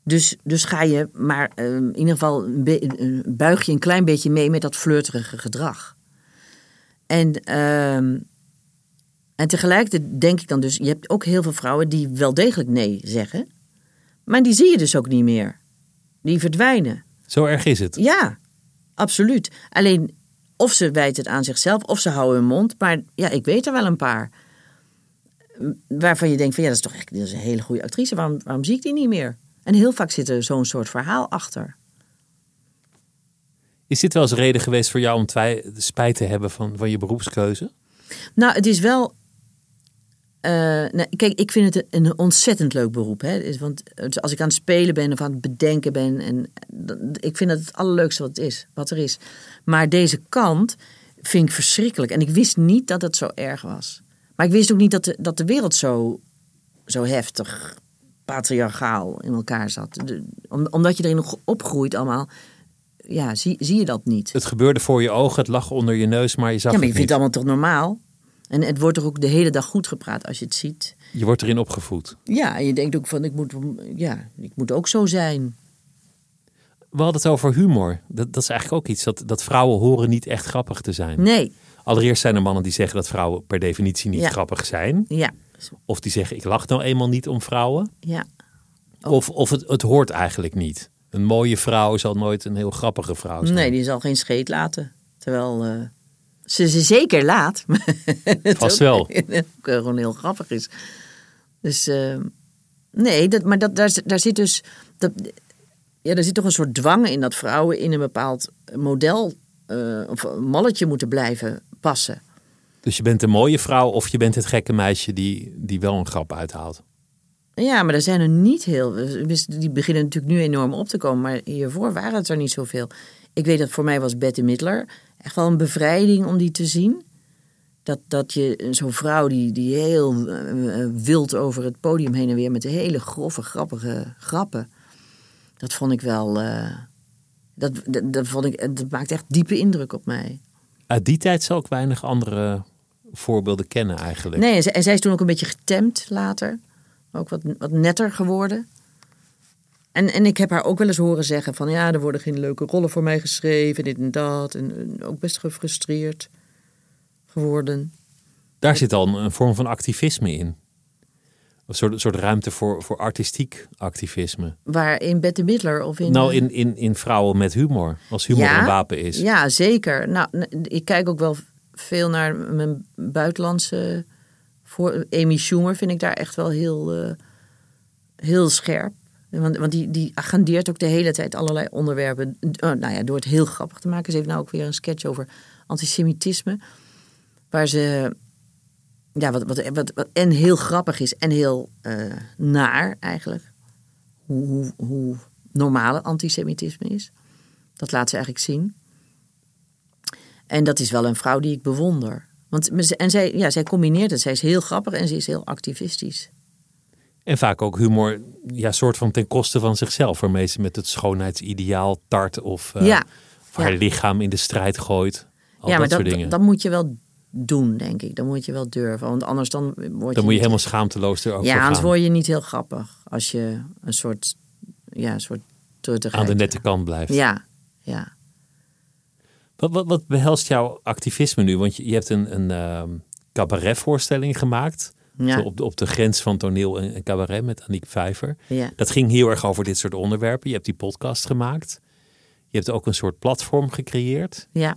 Dus, dus ga je maar eh, in ieder geval be- buig je een klein beetje mee met dat flirterige gedrag. En, ehm, en tegelijkertijd denk ik dan dus, je hebt ook heel veel vrouwen die wel degelijk nee zeggen, maar die zie je dus ook niet meer. Die verdwijnen. Zo erg is het. Ja, absoluut. Alleen of ze wijt het aan zichzelf of ze houden hun mond. Maar ja, ik weet er wel een paar. Waarvan je denkt van ja, dat is toch echt dat is een hele goede actrice. Waarom, waarom zie ik die niet meer? En heel vaak zit er zo'n soort verhaal achter. Is dit wel eens reden geweest voor jou om spijt te hebben van, van je beroepskeuze? Nou, het is wel. eh, nou, kijk, ik vind het een ontzettend leuk beroep. Hè? Want als ik aan het spelen ben of aan het bedenken ben. En, ik vind het het allerleukste wat, het is, wat er is. Maar deze kant vind ik verschrikkelijk. En ik wist niet dat het zo erg was. Maar ik wist ook niet dat de, dat de wereld zo, zo heftig, patriarchaal in elkaar zat. De- om, omdat je erin nog opgroeit allemaal. Ja, zie, zie je dat niet. Het gebeurde voor je ogen, het lag onder je neus, maar je zag Ja, maar je het vindt het allemaal toch normaal? En het wordt er ook de hele dag goed gepraat als je het ziet. Je wordt erin opgevoed. Ja, en je denkt ook van, ik moet, ja, ik moet ook zo zijn. We hadden het over humor. Dat, dat is eigenlijk ook iets dat, dat vrouwen horen niet echt grappig te zijn. Nee, Allereerst zijn er mannen die zeggen dat vrouwen per definitie niet Ja. grappig zijn. ja, Of die zeggen ik lach nou eenmaal niet om vrouwen. ja. Of, of het, het hoort eigenlijk niet. Een mooie vrouw zal nooit een heel grappige vrouw zijn. Nee, die zal geen scheet laten. Terwijl eh, ze ze zeker laat. Vast wel. ook gewoon heel grappig is. Dus eh, nee, dat, maar dat, daar, zit- daar zit dus. Dat, ja, er zit toch een soort dwang in dat vrouwen in een bepaald model eh, of malletje moeten blijven passen. Dus je bent een mooie vrouw of je bent het gekke meisje die, die wel een grap uithaalt. Ja, maar er zijn er niet heel. Die beginnen natuurlijk nu enorm op te komen, maar hiervoor waren het er niet zoveel. Ik weet dat voor mij was Bette Midler echt wel een bevrijding om die te zien. Dat, dat je zo'n vrouw die, die heel eh, eh, wild over het podium heen en weer met hele grove, grappige grappen. Dat vond ik wel. eh, dat, dat, dat, vond ik, dat maakt echt diepe indruk op mij. Uit die tijd zal ik weinig andere voorbeelden kennen eigenlijk. Nee, en zij, en zij is toen ook een beetje getemd later. Ook wat, wat netter geworden. En, en ik heb haar ook wel eens horen zeggen van... ja, er worden geen leuke rollen voor mij geschreven, dit en dat. En, en ook best gefrustreerd geworden. Daar zit al een, een vorm van activisme in. Een soort, soort ruimte voor, voor artistiek activisme. Waar in Bette Midler of in... nou, eh, in, in, in vrouwen met humor. Als humor Ja, een wapen is. Ja, zeker. Nou, ik kijk ook wel veel naar mijn buitenlandse... Voor, Amy Schumer vind ik daar echt wel heel, eh, heel scherp. Want, want die, die agendeert ook de hele tijd allerlei onderwerpen. eh, nou ja, door het heel grappig te maken. Ze heeft nou ook weer een sketch over antisemitisme. Waar ze... Ja, wat, wat, wat, wat en heel grappig is en heel eh, naar eigenlijk. Hoe, hoe, hoe normale antisemitisme is. Dat laat ze eigenlijk zien. En dat is wel een vrouw die ik bewonder. Want, en zij, ja, zij combineert het. Zij is heel grappig en ze is heel activistisch. En vaak ook humor, ja, soort van ten koste van zichzelf. Waarmee ze met het schoonheidsideaal tart of, eh, Ja. of haar Ja. lichaam in de strijd gooit. Al ja, dat maar soort dat, dingen. dat moet je wel doen, denk ik. Dat moet je wel durven. Want anders dan word je, Dan moet je niet- helemaal schaamteloos erover Ja, anders word je niet heel grappig. Als je een soort, ja, een soort. Aan de nette kant blijft. Ja, ja. Wat, wat, wat behelst jouw activisme nu? Want je, je hebt een, een ehm, cabaretvoorstelling gemaakt. Ja. Op, de, op de grens van toneel en, en cabaret met Aniek Vijver. Ja. Dat ging heel erg over dit soort onderwerpen. Je hebt die podcast gemaakt. Je hebt ook een soort platform gecreëerd. ja.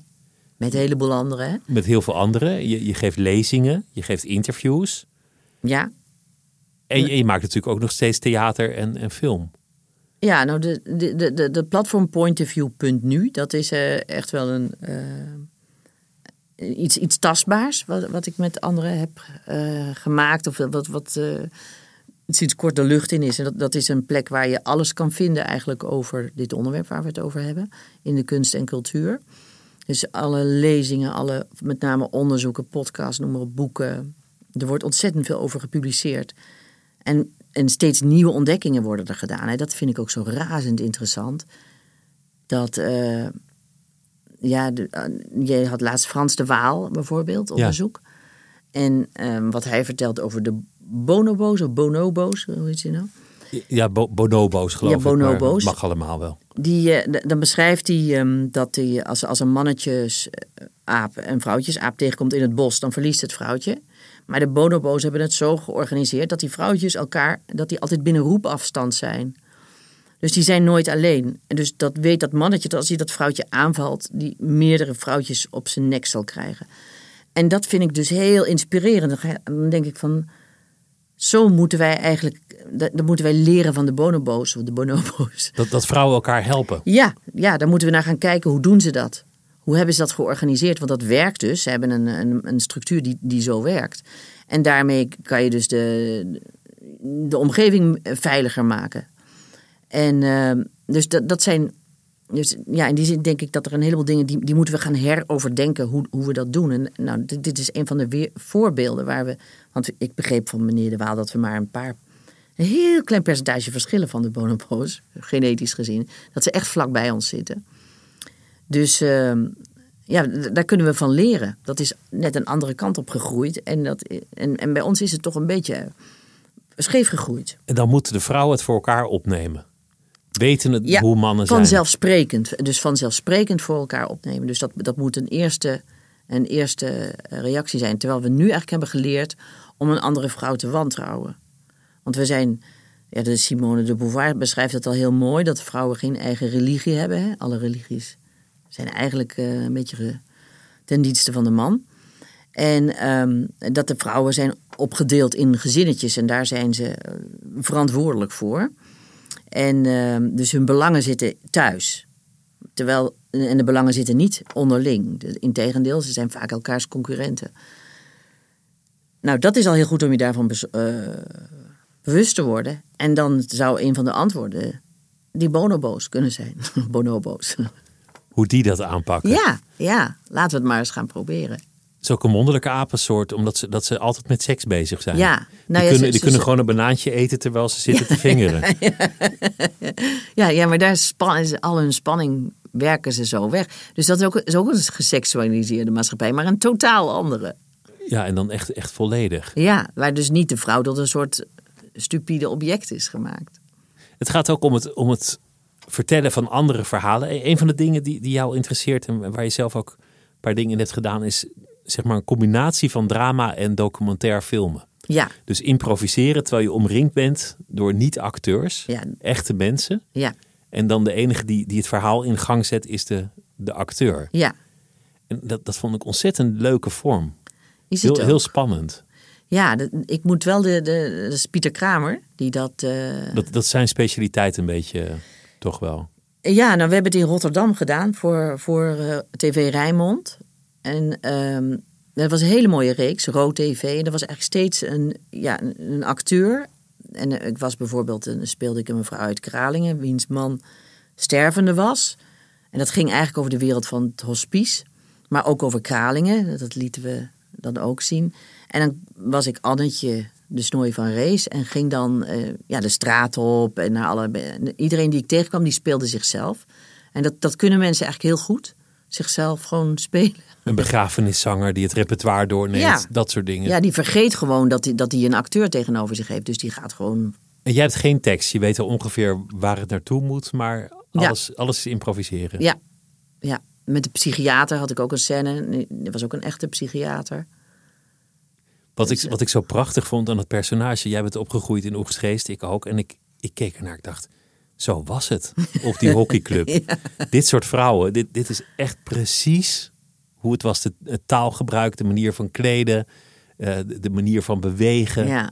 Met een heleboel anderen, hè? Met heel veel anderen. Je, je geeft lezingen. Je geeft interviews. Ja. En je, maakt natuurlijk ook nog steeds theater en, en film. Ja, nou, de, de, de, de, platform pointofview.nu, dat is eh, echt wel een, eh, iets, iets tastbaars wat, wat ik met anderen heb eh, gemaakt. Of wat, wat sinds kort de lucht in is. En dat, dat is een plek waar je alles kan vinden eigenlijk over dit onderwerp waar we het over hebben. In de kunst en cultuur. Dus alle lezingen, alle met name onderzoeken, podcasts, noem maar op, boeken. Er wordt ontzettend veel over gepubliceerd. En, en steeds nieuwe ontdekkingen worden er gedaan. Hè. Dat vind ik ook zo razend interessant. Dat, eh, ja, de, eh, je had laatst Frans de Waal bijvoorbeeld, onderzoek. En ehm, wat hij vertelt over de bonobo's of bonobo's, hoe heet ze nou? Ja, bo bonobo's geloof Ja, ik. bonobo's. mag allemaal wel. Die, eh, dan beschrijft hij ehm, dat hij, als, als een mannetjesaap en vrouwtjesaap tegenkomt in het bos, dan verliest het vrouwtje. Maar de bonobo's hebben het zo georganiseerd dat die vrouwtjes elkaar, dat die altijd binnen roepafstand zijn. Dus die zijn nooit alleen. En dus dat weet dat mannetje, dat als hij dat vrouwtje aanvalt, die meerdere vrouwtjes op zijn nek zal krijgen. En dat vind ik dus heel inspirerend. Dan denk ik van, zo moeten wij eigenlijk, dat moeten wij leren van de bonobo's of de bonobo's. Dat, dat vrouwen elkaar helpen. Ja, ja, daar moeten we naar gaan kijken. Hoe doen ze dat? Hoe hebben ze dat georganiseerd? Want dat werkt dus. Ze hebben een, een, een structuur die, die zo werkt. En daarmee kan je dus de, de omgeving veiliger maken. En uh, dus dat, dat zijn. Dus ja, in die zin denk ik dat er een heleboel dingen die, die moeten we gaan heroverdenken hoe, hoe we dat doen. En nou, dit, dit is een van de weer, voorbeelden waar we. Want ik begreep van meneer De Waal dat we maar een paar een heel klein percentage verschillen van de bonobo's, genetisch gezien. Dat ze echt vlak bij ons zitten. Dus uh, ja, daar kunnen we van leren. Dat is net een andere kant op gegroeid. En, dat, en, en bij ons is het toch een beetje scheef gegroeid. En dan moeten de vrouwen het voor elkaar opnemen. Weten het hoe mannen zijn. vanzelfsprekend. Dus vanzelfsprekend voor elkaar opnemen. Dus dat, dat moet een eerste, een eerste eh, reactie zijn. Terwijl we nu eigenlijk hebben geleerd om een andere vrouw te wantrouwen. Want we zijn, ja, de Simone de Beauvoir beschrijft het al heel mooi, dat vrouwen geen eigen religie hebben. Hè? Alle religies zijn eigenlijk eh, een beetje ten dienste van de man. En ehm, dat de vrouwen zijn opgedeeld in gezinnetjes en daar zijn ze eh, verantwoordelijk voor. En ehm, dus hun belangen zitten thuis. Terwijl, en de belangen zitten niet onderling. De- Integendeel, ze zijn vaak elkaars concurrenten. Nou, dat is al heel goed om je daarvan eh, bewust te worden. En dan zou een van de antwoorden die bonobo's kunnen zijn. Bonobo's. Hoe die dat aanpakken. Ja, ja, laten we het maar eens gaan proberen. Het is ook een wonderlijke apensoort, omdat ze, dat ze altijd met seks bezig zijn. Ja, die nou ja, kunnen, ze- die ze- kunnen ze- gewoon een banaantje eten terwijl ze zitten te vingeren. Ja, ja maar daar is al hun spanning werken ze zo weg. Dus dat is ook, is ook een geseksualiseerde maatschappij, maar een totaal andere. Ja, en dan echt, echt volledig. Ja, waar dus niet de vrouw tot een soort stupide object is gemaakt. Het gaat ook om het, om het vertellen van andere verhalen. E- Een van de dingen die, die jou interesseert en waar je zelf ook een paar dingen in hebt gedaan, is zeg maar een combinatie van drama en documentair filmen. Ja, Dus improviseren terwijl je omringd bent door niet-acteurs, Ja. echte mensen. ja, En dan de enige die, die het verhaal in gang zet, is de, de acteur. ja. En dat, dat vond ik ontzettend leuke vorm. Is het Heel, ook. heel spannend. Ja, de- ik moet wel de, de, dat is Pieter Kramer, die dat... eh, Dat, dat zijn specialiteit een beetje, toch wel. Ja, nou, we hebben het in Rotterdam gedaan voor, voor eh, TV Rijnmond. En ehm, dat was een hele mooie reeks, Rood TV. En er was eigenlijk steeds een, ja, een, een acteur. En eh, ik was bijvoorbeeld, een, speelde ik een mevrouw uit Kralingen, wiens man stervende was. En dat ging eigenlijk over de wereld van het hospice. Maar ook over Kralingen, dat lieten we dan ook zien. En dan was ik Annetje, de snooi van Rees. En ging dan eh, ja, de straat op. En naar alle, iedereen die ik tegenkwam, die speelde zichzelf. En dat, dat kunnen mensen eigenlijk heel goed. Zichzelf gewoon spelen. Een begrafeniszanger die het repertoire doorneemt. Ja. Dat soort dingen. Ja, die vergeet gewoon dat hij dat hij een acteur tegenover zich heeft. Dus die gaat gewoon... En jij hebt geen tekst. Je weet al ongeveer waar het naartoe moet. Maar alles, alles is improviseren. Ja, ja. Met de psychiater had ik ook een scène. Er was ook een echte psychiater. Wat, ik, wat ik zo prachtig vond aan het personage. Jij bent opgegroeid in Oegstgeest. Ik ook. En ik, ik keek ernaar. Ik dacht, zo was het op die hockeyclub. Dit soort vrouwen. Dit, dit is echt precies hoe het was. De, het taalgebruik, de manier van kleden. eh, de, de manier van bewegen. Ja.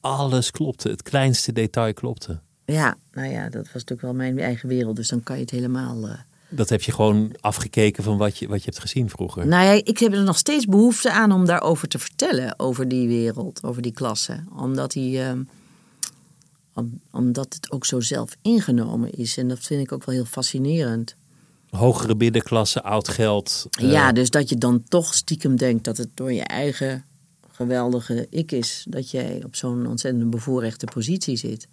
Alles klopte. Het kleinste detail klopte. ja, nou ja, dat was natuurlijk wel mijn eigen wereld. Dus dan kan je het helemaal... eh, Dat heb je gewoon afgekeken van wat je, wat je hebt gezien vroeger. Nou ja, ik heb er nog steeds behoefte aan om daarover te vertellen. Over die wereld, over die klasse. Omdat, die, eh, om- omdat het ook zo zelf ingenomen is. En dat vind ik ook wel heel fascinerend. Hogere middenklasse, oud geld. eh, ja, dus dat je dan toch stiekem denkt dat het door je eigen geweldige ik is. Dat jij op zo'n ontzettend bevoorrechte positie zit.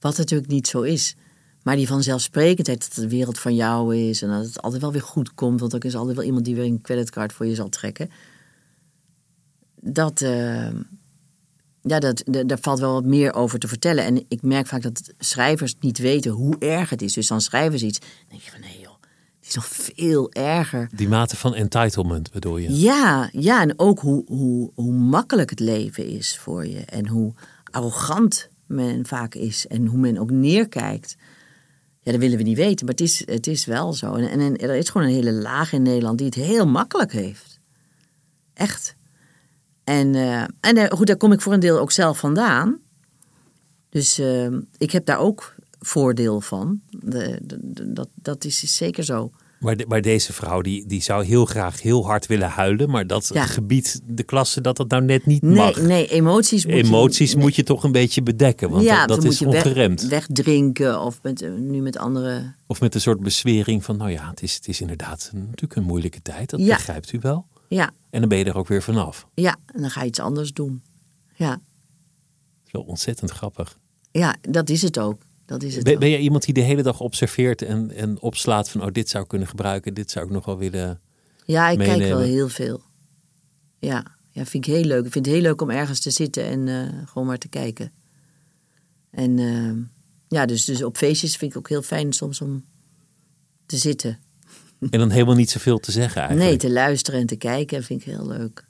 Wat natuurlijk niet zo is. Maar die vanzelfsprekendheid dat de wereld van jou is. En dat het altijd wel weer goed komt. Want er is altijd wel iemand die weer een creditcard voor je zal trekken. Dat, eh, ja, dat, daar valt wel wat meer over te vertellen. En ik merk vaak dat schrijvers niet weten hoe erg het is. Dus dan schrijven ze iets. Dan denk je van nee joh, het is nog veel erger. Die mate van entitlement bedoel je? Ja, ja en ook hoe, hoe, hoe makkelijk het leven is voor je. En hoe arrogant men vaak is. En hoe men ook neerkijkt. Ja, dat willen we niet weten, maar het is, het is wel zo. En, er is gewoon een hele laag in Nederland die het heel makkelijk heeft. Echt. En, eh, en goed, daar kom ik voor een deel ook zelf vandaan. Dus eh, ik heb daar ook voordeel van. De- dat, dat is zeker zo. Maar, de- maar deze vrouw die, die zou heel graag heel hard willen huilen. Maar dat Ja. gebied, de klasse, dat dat nou net niet Nee, mag. nee emoties moet je- Emoties nee. moet je toch een beetje bedekken. Want ja, dat, is je ongeremd. Weg, wegdrinken of met, eh, nu met andere. Of met een soort bezwering van, nou ja, het is, het is inderdaad natuurlijk een moeilijke tijd. Dat Ja. begrijpt u wel. Ja, En dan ben je er ook weer vanaf. ja, en dan ga je iets anders doen. Ja, wel ontzettend grappig. ja dat is het ook. Dat is het Ben, je iemand die de hele dag observeert en, en opslaat van, oh, dit zou ik kunnen gebruiken, dit zou ik nog wel willen Ja, ik kijk wel heel veel. Ja, ja, vind ik heel leuk. Ik vind het heel leuk om ergens te zitten en eh, gewoon maar te kijken. En eh, ja, dus, dus op feestjes vind ik ook heel fijn soms om te zitten. En dan helemaal niet zoveel te zeggen eigenlijk. Nee, te luisteren en te kijken vind ik heel leuk.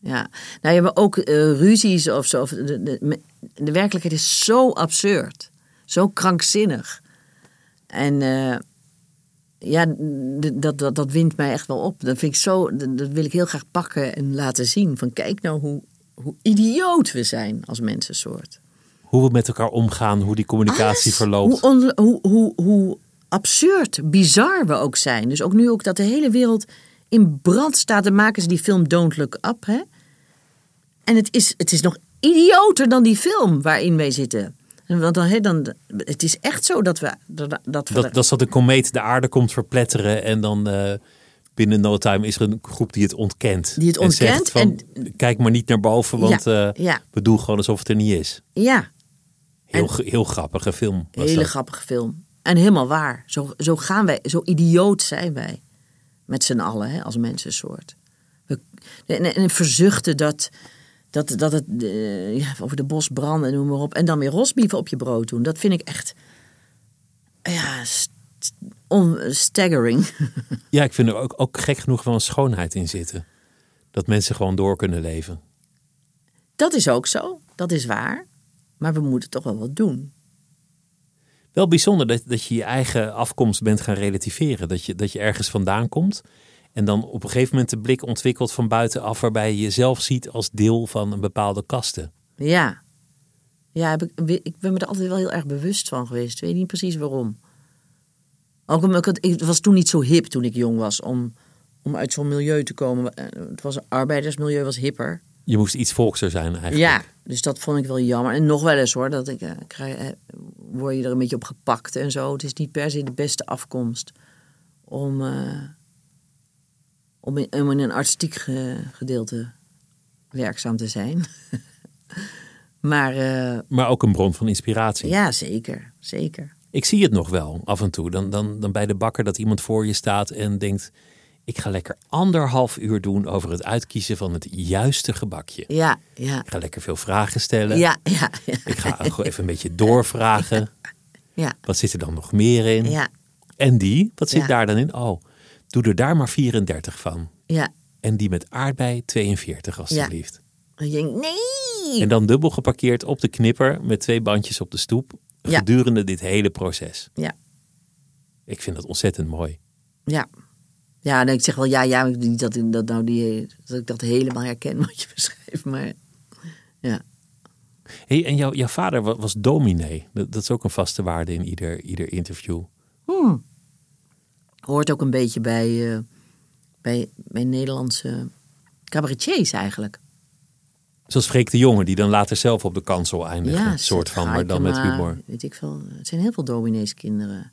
Ja, nou ja, maar ook eh, ruzies of zo. De, de, de werkelijkheid is zo absurd. Zo krankzinnig. En eh, ja, dat, dat, dat wint mij echt wel op. Dat vind ik zo, dat dat wil ik heel graag pakken en laten zien. Van kijk nou hoe, hoe idioot we zijn als mensensoort. Hoe we met elkaar omgaan, hoe die communicatie Alles. verloopt. Hoe, hoe, hoe, hoe absurd, bizar we ook zijn. Dus ook nu ook dat de hele wereld in brand staat. Dan maken ze die film Don't Look Up. Hè? En het is, het is nog idioter dan die film waarin wij zitten. En Want dan, hè, dan, het is echt zo dat we... Dat, dat we Dat, dat dat een komeet de aarde komt verpletteren en dan eh, binnen no time is er een groep die het ontkent. Die het En zegt ontkent van, kijk maar niet naar boven, want Ja, eh, ja. we doen gewoon alsof het er niet is. ja, Heel, En- heel grappige film. was hele dat. grappige film. En helemaal waar. Zo, zo gaan wij, zo idioot zijn wij. Met z'n allen, hè, als mensensoort. We, en, en verzuchten dat, dat, dat het eh, ja, over de bos branden en noem maar op. En dan weer rosbieven op je brood doen. Dat vind ik echt ja, st- staggering. Ja, ik vind er ook, ook gek genoeg wel een schoonheid in zitten. Dat mensen gewoon door kunnen leven. Dat is ook zo. Dat is waar. Maar we moeten toch wel wat doen. Wel bijzonder dat, dat je je eigen afkomst bent gaan relativeren. Dat je, dat je ergens vandaan komt. En dan op een gegeven moment de blik ontwikkelt van buitenaf. Waarbij je jezelf ziet als deel van een bepaalde kaste. Ja. Ja, heb ik, ik ben me er altijd wel heel erg bewust van geweest. Ik weet niet precies waarom. Ook omdat ik het, het was toen niet zo hip toen ik jong was om, om uit zo'n milieu te komen. Eh, Het was een arbeidersmilieu, was hipper. Je moest iets volkser zijn eigenlijk. Ja, dus dat vond ik wel jammer. En nog wel eens hoor, dat ik, eh, krijg, eh, word je er een beetje op gepakt en zo. Het is niet per se de beste afkomst om, eh, om, in, om in een artistiek ge- gedeelte werkzaam te zijn. maar eh, Maar ook een bron van inspiratie. ja, zeker, zeker. Ik zie het nog wel af en toe. Dan, dan, dan bij de bakker dat iemand voor je staat en denkt... ik ga lekker anderhalf uur doen over het uitkiezen van het juiste gebakje. Ja, ja, Ik ga lekker veel vragen stellen. ja, ja, ja, Ik ga gewoon even een beetje doorvragen. ja, Wat zit er dan nog meer in? ja, En die? Wat zit Ja. daar dan in? Oh, doe er daar maar 34 van. ja. En die met aardbei 42 alstublieft. En je denkt, nee! En dan dubbel geparkeerd op de knipper met twee bandjes op de stoep. Ja. Gedurende dit hele proces. Ja, Ik vind dat ontzettend mooi. ja. Ja, en ik zeg wel ja, ja, maar niet dat, dat, nou die, dat ik dat helemaal herken wat je beschrijft, maar ja. Hey, en jouw, jouw vader wa- was dominee. Dat, dat is ook een vaste waarde in ieder, ieder interview. Hmm. Hoort ook een beetje bij, eh, bij, bij Nederlandse cabaretiers eigenlijk. Zoals Freek de Jonge, die dan later zelf op de kansel eindigen. Ja, soort van, maar dan met humor. Weet ik veel. Het zijn heel veel domineeskinderen.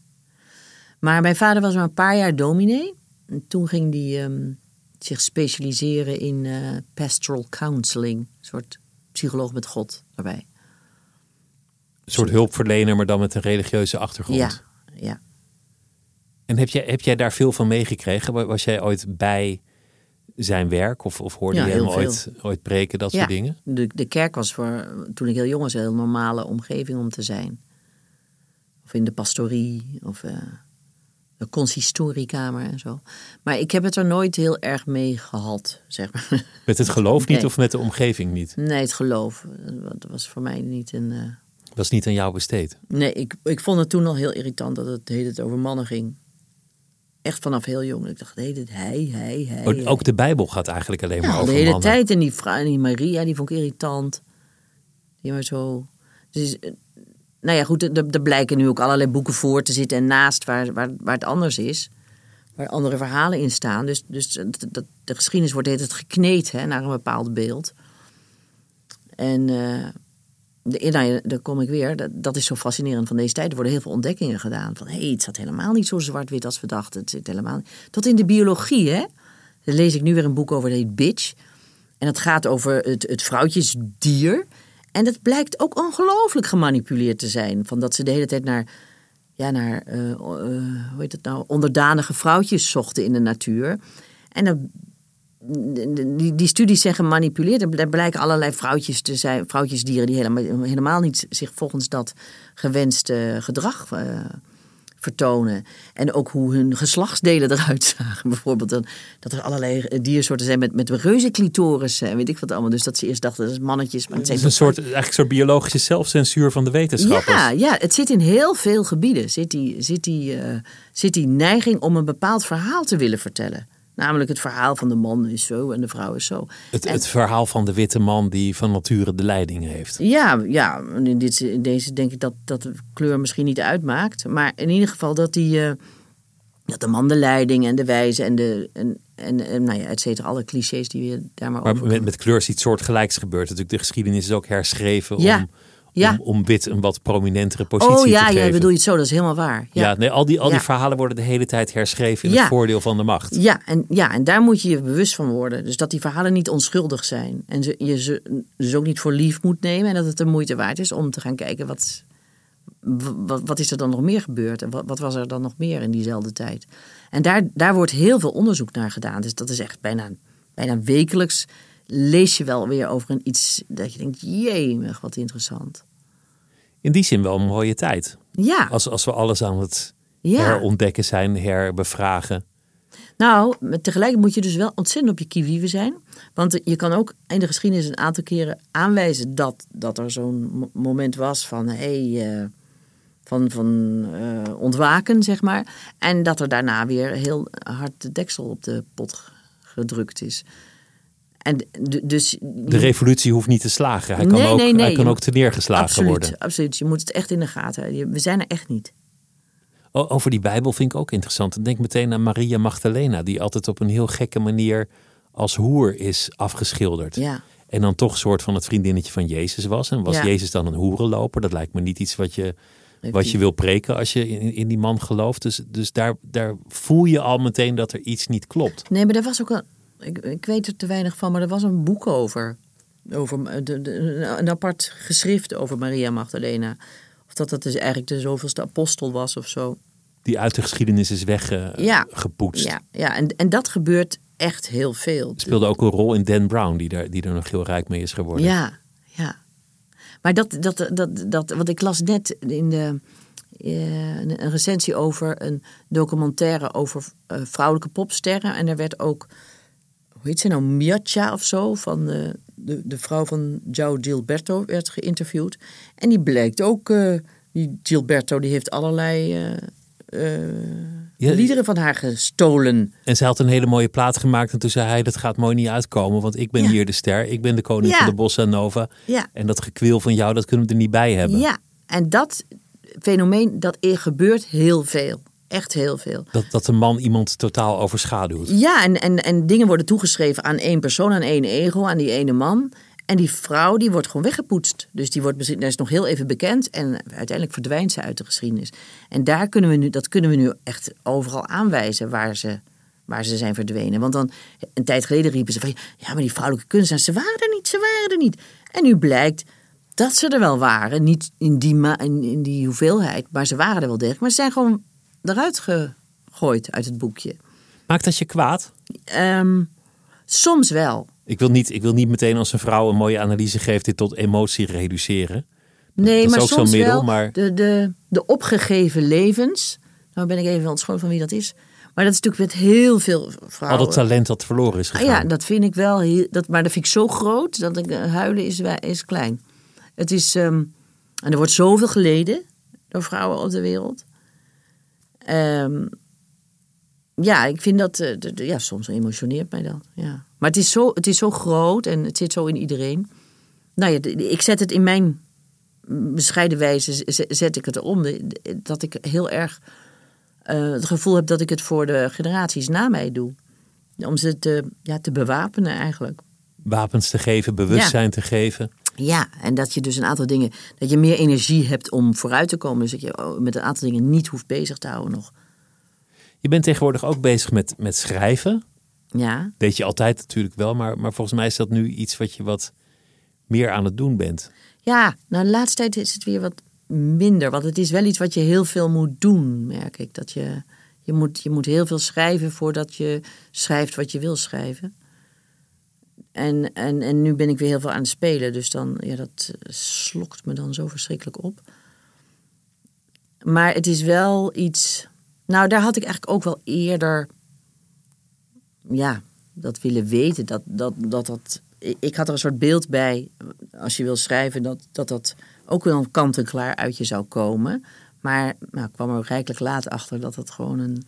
Maar mijn vader was maar een paar jaar dominee. En toen ging hij ehm, zich specialiseren in eh, pastoral counseling. Een soort psycholoog met God daarbij. Een soort hulpverlener, maar dan met een religieuze achtergrond. Ja, ja. En heb jij, heb jij daar veel van meegekregen? Wa- Was jij ooit bij zijn werk? Of, of hoorde Ja, je hem ooit, ooit preken, dat ja. soort dingen? De, de kerk was voor, toen ik heel jong was, een heel normale omgeving om te zijn. Of in de pastorie, of eh, de consistoriekamer en zo. Maar ik heb het er nooit heel erg mee gehad, zeg maar. Met het geloof niet Nee. of met de omgeving niet? Nee, het geloof. Dat was voor mij niet een. eh, Was niet aan jou besteed. Nee, ik, ik vond het toen al heel irritant dat het de hele tijd over mannen ging. Echt vanaf heel jong. Ik dacht, hij, hij, hij. Ook- de Bijbel gaat eigenlijk alleen maar over de hele mannen. tijd. En die vrouw, en die Maria, die vond ik irritant. Die maar zo. Dus, eh, nou ja, goed, er, er blijken nu ook allerlei boeken voor te zitten en naast waar, waar, waar het anders is. Waar andere verhalen in staan. Dus, dus dat, de geschiedenis wordt tijd gekneed hè, naar een bepaald beeld. En eh, de, nou daar kom ik weer. Dat, is zo fascinerend van deze tijd. Er worden heel veel ontdekkingen gedaan. Van hé, hey, het zat helemaal niet zo zwart-wit als we dachten. Het zit helemaal Tot in de biologie, hè? Daar lees ik nu weer een boek over, dat heet Bitch. En dat gaat over het, het vrouwtjesdier. En dat blijkt ook ongelooflijk gemanipuleerd te zijn. Van dat ze de hele tijd naar, ja, naar eh, eh, hoe heet het nou, onderdanige vrouwtjes zochten in de natuur. En dan, die, die studies zijn gemanipuleerd. Er blijken allerlei vrouwtjes te zijn, vrouwtjesdieren die helemaal, helemaal niet zich volgens dat gewenste gedrag uh, vertonen. En ook hoe hun geslachtsdelen eruit zagen. Bijvoorbeeld dan, dat er allerlei diersoorten zijn met, met reuze clitoris en weet ik wat allemaal. Dus dat ze eerst dachten, dat is mannetjes. Maar het, het is een soort, eigenlijk een soort biologische zelfcensuur van de wetenschappers. Ja, ja, het zit in heel veel gebieden. Zit die, zit, die, uh, zit die neiging om een bepaald verhaal te willen vertellen. Namelijk het verhaal van de man is zo en de vrouw is zo. Het, het verhaal van de witte man die van nature de leiding heeft. Ja, ja in, dit, in deze denk ik dat, dat de kleur misschien niet uitmaakt. Maar in ieder geval dat, die, uh, dat de man de leiding en de wijze en de. En, en, en nou ja, et cetera, alle clichés die we daar maar, maar over met, met kleur is iets soortgelijks gebeurd. Natuurlijk, de geschiedenis is ook herschreven ja. om ja. om, om wit een wat prominentere positie oh, ja, te geven. Ja, bedoel je het zo? Dat is helemaal waar. Ja, ja nee, al die, al die verhalen worden de hele tijd herschreven in het voordeel van de macht. Ja en, ja, en daar moet je je bewust van worden. Dus dat die verhalen niet onschuldig zijn. En ze, je ze dus ook niet voor lief moet nemen. En dat het de moeite waard is om te gaan kijken wat, wat, wat is er dan nog meer gebeurd. En wat, wat was er dan nog meer in diezelfde tijd. En daar, daar wordt heel veel onderzoek naar gedaan. Dus dat is echt bijna, bijna wekelijks lees je wel weer over een iets dat je denkt, jemig, wat interessant. In die zin wel een mooie tijd. Ja, Als, als we alles aan het ja. herontdekken zijn, herbevragen. Nou, tegelijk moet je dus wel ontzettend op je kiewieven zijn. Want je kan ook in de geschiedenis een aantal keren aanwijzen dat, dat er zo'n mo- moment was van, hey, eh, van, van eh, ontwaken, zeg maar. En dat er daarna weer heel hard de deksel op de pot gedrukt is. En dus De revolutie hoeft niet te slagen. Hij kan ook, nee, nee. Hij kan ook teneergeslagen absoluut, worden. absoluut. Je moet het echt in de gaten houden. We zijn er echt niet. Over die Bijbel vind ik ook interessant. Denk meteen aan Maria Magdalena, die altijd op een heel gekke manier als hoer is afgeschilderd. Ja. En dan toch een soort van het vriendinnetje van Jezus was. En was Ja. Jezus dan een hoerenloper? Dat lijkt me niet iets wat je, wat je wil preken als je in, in die man gelooft. Dus, dus daar, daar voel je al meteen dat er iets niet klopt. Nee, maar er was ook een. Ik, ik weet er te weinig van, maar er was een boek over. over de, de- een apart geschrift over Maria Magdalena. Of dat dat dus eigenlijk de zoveelste apostel was of zo. Die uit de geschiedenis is weggepoetst. Ja, ja en, en dat gebeurt echt heel veel. Speelde ook een rol in Dan Brown, die, daar, die er nog heel rijk mee is geworden. Ja, ja. Maar dat, dat, dat, dat, want ik las net in de, eh, een, recensie over een documentaire over eh, vrouwelijke popsterren. En er werd ook, heet ze nou, Miaccia of zo, van eh, de, de vrouw van João Gilberto werd geïnterviewd. En die blijkt ook, eh, die Gilberto, die heeft allerlei eh, Ja, liederen van haar gestolen. En zij had een hele mooie plaat gemaakt. En toen zei hij, dat gaat mooi niet uitkomen. Want ik ben Ja. hier de ster. Ik ben de koning Ja. van de Bossa Nova. Ja. En dat gekweel van jou, dat kunnen we er niet bij hebben. Ja, en dat fenomeen, dat gebeurt heel veel. Echt heel veel. Dat, dat de man iemand totaal overschaduwt. Ja, en, en, en dingen worden toegeschreven aan één persoon, aan één ego, aan die ene man. En die vrouw, die wordt gewoon weggepoetst. Dus die wordt misschien, dat is nog heel even bekend. En uiteindelijk verdwijnt ze uit de geschiedenis. En daar kunnen we nu, dat kunnen we nu echt overal aanwijzen waar ze, waar ze zijn verdwenen. Want dan, een tijd geleden riepen ze van, ja, maar die vrouwelijke kunstenaars, ze waren er niet, ze waren er niet. En nu blijkt dat ze er wel waren. Niet in die, ma- in, in die hoeveelheid, maar ze waren er wel degelijk. Maar ze zijn gewoon eruit gegooid uit het boekje. Maakt dat je kwaad? Ehm, soms wel. Ik wil, niet, ik wil niet meteen als een vrouw een mooie analyse geeft dit tot emotie reduceren. Nee, dat is maar ook zo'n soms middel, wel. maar- De, de, de opgegeven levens. Nou ben ik even ontschoon van wie dat is. Maar dat is natuurlijk met heel veel Al vrouwen. dat talent dat verloren is Ah, gegaan. ja, dat vind ik wel. Heel, dat, maar dat vind ik zo groot dat ik eh, huilen is, is klein. Het is. ehm, en er wordt zoveel geleden door vrouwen op de wereld. Ehm, ja, ik vind dat. eh, ja, soms emotioneert mij dat. Ja. Maar het is, zo, het is zo groot en het zit zo in iedereen. Nou ja, ik zet het in mijn bescheiden wijze zet ik het om. De- Dat ik heel erg eh, het gevoel heb dat ik het voor de generaties na mij doe. Om ze te, ja, te bewapenen eigenlijk. Wapens te geven, bewustzijn te geven. Ja, en dat je dus een aantal dingen, dat je meer energie hebt om vooruit te komen. Dus dat je oh, met een aantal dingen niet hoeft bezig te houden nog. Je bent tegenwoordig ook bezig met, met schrijven. Ja, Deed je altijd natuurlijk wel, maar, maar volgens mij is dat nu iets wat je wat meer aan het doen bent. ja nou de laatste tijd is het weer wat minder. Want het is wel iets wat je heel veel moet doen, merk ik. Dat je, Je moet, je moet heel veel schrijven voordat je schrijft wat je wil schrijven. En, en, en nu ben ik weer heel veel aan het spelen. Dus dan, ja, dat eh, slokt me dan zo verschrikkelijk op. Maar het is wel iets. Nou, daar had ik eigenlijk ook wel eerder. Ja, dat willen weten. Dat dat, dat, dat ik had er een soort beeld bij. Als je wil schrijven, dat dat, dat ook wel kant-en-klaar uit je zou komen. Maar nou, ik kwam er rijkelijk laat achter dat het gewoon een.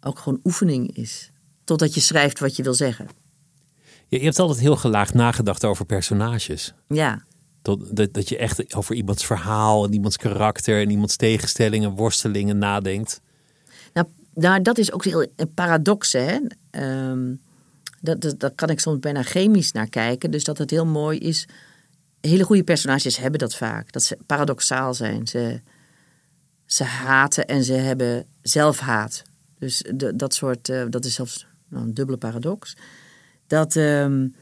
Ook gewoon oefening is. Totdat je schrijft wat je wil zeggen. Je, je hebt altijd heel gelaagd nagedacht over personages. Ja. Dat, dat, dat je echt over iemands verhaal en iemands karakter en iemands tegenstellingen, worstelingen nadenkt. Nou, nou dat is ook heel een paradox, hè. Ehm, dat, dat, daar kan ik soms bijna chemisch naar kijken. Dus dat het heel mooi is. Hele goede personages hebben dat vaak. Dat ze paradoxaal zijn. Ze, ze haten en ze hebben zelfhaat. Dus de, dat soort, uh, dat is zelfs nou, een dubbele paradox. Dat, um,